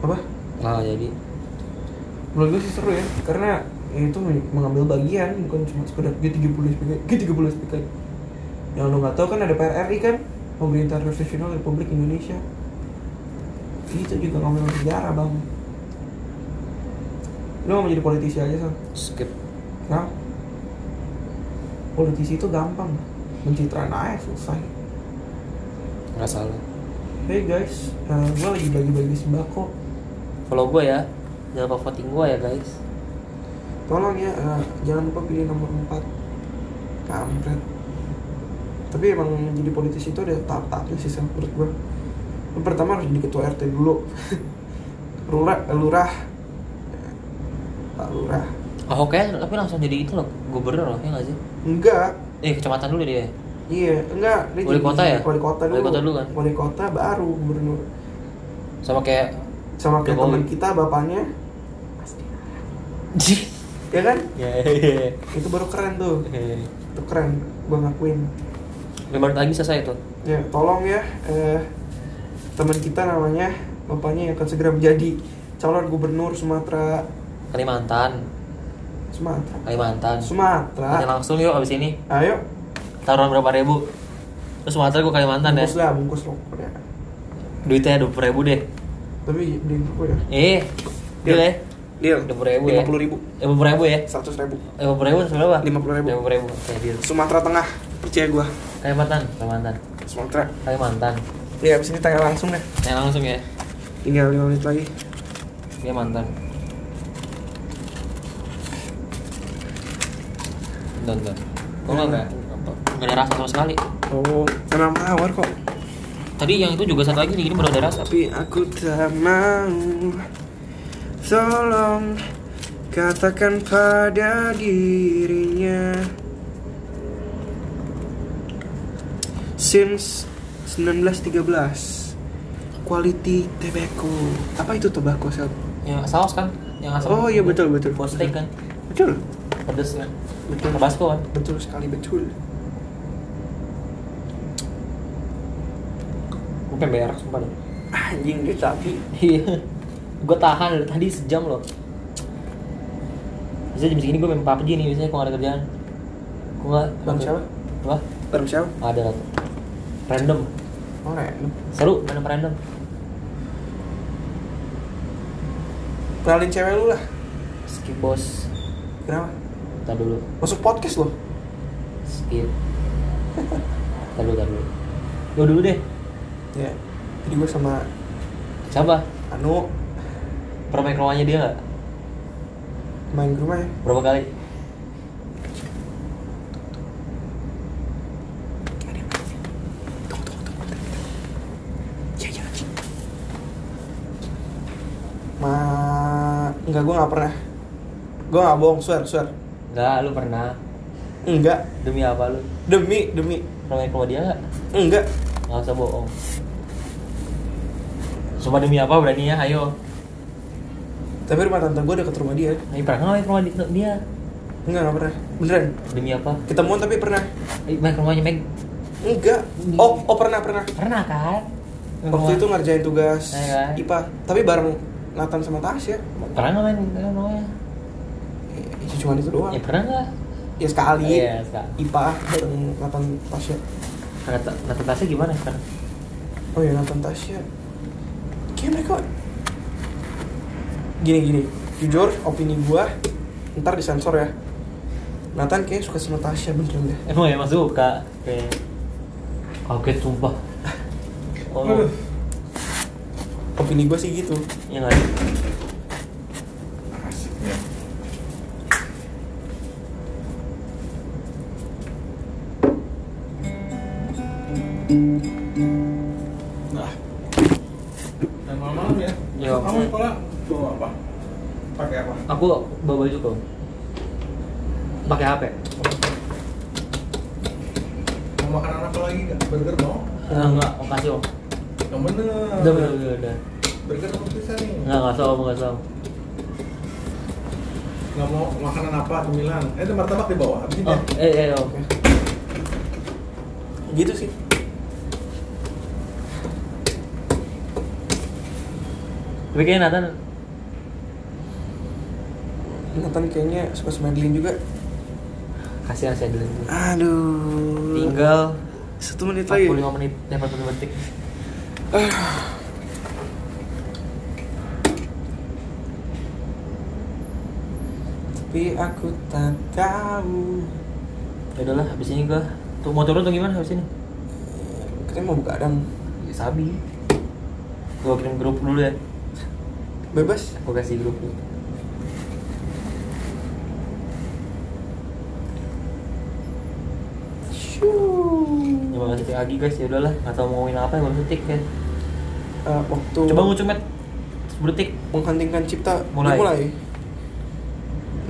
Speaker 1: Apa?
Speaker 2: Nggak jadi.
Speaker 1: Menurut gue sih seru ya karena itu mengambil bagian bukan cuma sekedar G30 SPK G30 SPK yang lo nggak tahu kan ada PRRI kan Pemerintah Profesional Republik Indonesia. Itu juga ngambil sejarah bang. Lo mau jadi politisi aja so
Speaker 2: skip.
Speaker 1: Nah, politisi itu gampang, pencitraan aja selesai.
Speaker 2: nggak salah
Speaker 1: Hey guys, gue lagi bagi-bagi sembako.
Speaker 2: follow gue ya jangan lupa voting gue ya guys.
Speaker 1: Tolong ya, eh, jangan lupa pilih nomor 4 Kampret. Tapi emang jadi politisi itu ada tahap-tahapnya sih Sam, menurut gue. Lu pertama harus jadi ketua RT dulu. <laughs> Lurah lurah. Pak lurah.
Speaker 2: Ahok ya tapi langsung jadi itu loh gubernur loh ya nggak sih?
Speaker 1: Enggak.
Speaker 2: Eh kecamatan dulu dia
Speaker 1: iya enggak dia
Speaker 2: Wali kota ya?
Speaker 1: wali kota dulu.
Speaker 2: Wali kota dulu kan?
Speaker 1: wali kota baru gubernur.
Speaker 2: Sama kayak
Speaker 1: sama kayak teman kita bapaknya. Ya kan?
Speaker 2: Ya ya
Speaker 1: itu baru keren tuh.
Speaker 2: Ya
Speaker 1: itu keren gua ngakuin.
Speaker 2: Lima menit lagi selesai tuh
Speaker 1: ya tolong ya eh, teman kita namanya bapaknya yang akan segera menjadi calon gubernur Sumatera.
Speaker 2: Kalimantan.
Speaker 1: Sumatera.
Speaker 2: Kalimantan. Tanya
Speaker 1: Sumatera
Speaker 2: langsung yuk abis ini.
Speaker 1: Ayo
Speaker 2: taruhan berapa ribu? Terus Sumatera gue Kalimantan ya?
Speaker 1: Bungkus lah bungkus rokok ya
Speaker 2: duitnya dua puluh ribu deh.
Speaker 1: Tapi di gue ya?
Speaker 2: Eh deal. Ya?
Speaker 1: Deal.
Speaker 2: dua puluh ribu ya?
Speaker 1: lima puluh ribu.
Speaker 2: Lima puluh ribu ya?
Speaker 1: seratus ribu.
Speaker 2: lima puluh ribu berapa?
Speaker 1: 50.000.
Speaker 2: lima puluh ribu. Oke deal.
Speaker 1: Sumatera Tengah percaya gua.
Speaker 2: Kalimantan? Kalimantan.
Speaker 1: Sumatera.
Speaker 2: Kalimantan.
Speaker 1: Ya abis ini tanya langsung deh.
Speaker 2: Tanya langsung ya?
Speaker 1: Tinggal lima menit lagi.
Speaker 2: Kalimantan. Bentar, bentar. Kok nggak nggak ada rasa sama sekali
Speaker 1: oh kenapa mawar kok
Speaker 2: Tadi yang itu juga satu lagi nih, ini baru ada rasa
Speaker 1: tapi aku tak mau tolong katakan pada dirinya since 1913 quality tobacco apa itu tobacco sel
Speaker 2: Yang saus kan? Yang asam
Speaker 1: Oh, iya, betul, betul.
Speaker 2: Buat steak kan?
Speaker 1: betul
Speaker 2: Pedes kan?
Speaker 1: Betul.
Speaker 2: Tabasco kan?
Speaker 1: betul sekali betul
Speaker 2: Gue pengen berak sumpah deh.
Speaker 1: Anjing dia tapi
Speaker 2: Iya. Gue tahan dari tadi sejam loh. Biasanya jam segini gue main PUBG nih biasanya kalau ada kerjaan. Gue gak
Speaker 1: Bareng siapa?
Speaker 2: Apa?
Speaker 1: bareng siapa?
Speaker 2: Ada. Random.
Speaker 1: Oh random.
Speaker 2: Seru, sama random.
Speaker 1: Kenalin cewek lu lah.
Speaker 2: Skip bos.
Speaker 1: Kenapa?
Speaker 2: Ntar dulu.
Speaker 1: Masuk podcast loh
Speaker 2: Skip. Ntar dulu, ntar dulu. Gue dulu deh
Speaker 1: ya. Jadi gue sama
Speaker 2: Siapa?
Speaker 1: Anu.
Speaker 2: Pernah main ke rumahnya dia gak?
Speaker 1: main ke rumah ya?
Speaker 2: Berapa kali?
Speaker 1: ya ya anjing ma enggak gue nggak pernah. Gue nggak bohong swear swear.
Speaker 2: Enggak, lu pernah.
Speaker 1: Enggak.
Speaker 2: Demi apa lu?
Speaker 1: demi demi.
Speaker 2: Pernah main ke rumah dia gak?
Speaker 1: enggak.
Speaker 2: Gak usah bohong Sumpah demi apa berani ya, ayo
Speaker 1: tapi rumah tante gue deket rumah dia
Speaker 2: Ayo pernah nggak rumah di- dia?
Speaker 1: enggak nggak pernah beneran
Speaker 2: Demi apa?
Speaker 1: ketemuan tapi pernah
Speaker 2: Ayo main ke rumahnya Meg
Speaker 1: enggak oh oh pernah pernah
Speaker 2: Pernah kan?
Speaker 1: Waktu itu ngerjain tugas
Speaker 2: Iya kan?
Speaker 1: IPA tapi bareng Nathan sama Tasya
Speaker 2: Pernah nggak main ke rumahnya?
Speaker 1: ya, cuma itu doang
Speaker 2: Ya pernah nggak?
Speaker 1: ya sekali
Speaker 2: Iya, sekali.
Speaker 1: IPA bareng Nathan Tasya
Speaker 2: Kata kata tasnya gimana sekarang?
Speaker 1: oh ya Nathan Tasya kayak mereka gini gini. Jujur opini gua ntar disensor ya. Nathan kayak suka sama Tasya beneran deh
Speaker 2: Emang emang suka kayak kaget sumpah. Oh, <laughs>
Speaker 1: opini gua sih gitu.
Speaker 2: Iya nggak? Baju kok. Pakai HP.
Speaker 3: Mau makanan apa lagi nggak? Burger mau?
Speaker 2: Enggak, enggak, makasih om.
Speaker 3: Yang bener.
Speaker 2: Udah, udah, udah, udah.
Speaker 3: Burger apa bisa nih?
Speaker 2: Enggak, enggak om, enggak usah om.
Speaker 3: Nggak mau makanan apa cemilan? Eh, itu martabak di bawah. Habisin
Speaker 2: Oh,
Speaker 3: ya.
Speaker 2: eh, eh, om.
Speaker 1: gitu sih
Speaker 2: Tapi kayaknya Nathan
Speaker 1: Nathan kayaknya suka sama Adeline juga
Speaker 2: kasihan saya dulu.
Speaker 1: aduh
Speaker 2: Tinggal
Speaker 1: satu menit lagi
Speaker 2: 45 menit, eh 40 detik. <sighs>
Speaker 1: tapi aku tak tahu
Speaker 2: Ya udahlah, habis ini gua tuh mau turun atau gimana habis ini?
Speaker 1: katanya mau buka adam
Speaker 2: Ya, sabi. Gua kirim grup dulu ya.
Speaker 1: bebas
Speaker 2: Gua kasih grup dulu. Ya lagi guys, ya udahlah, nggak tahu mau ngomongin apa ya baru detik ya.
Speaker 1: eh, waktu
Speaker 2: Coba ngucung met. Berdetik.
Speaker 1: menghentingkan cipta
Speaker 2: Mulai.
Speaker 1: dimulai.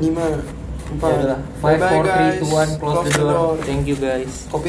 Speaker 1: Lima,
Speaker 2: Ya
Speaker 1: empat,
Speaker 2: udah. 5
Speaker 1: Bye-bye,
Speaker 2: 4 3
Speaker 1: guys.
Speaker 2: 2 1 close, the door. Thank you guys.
Speaker 1: Kopi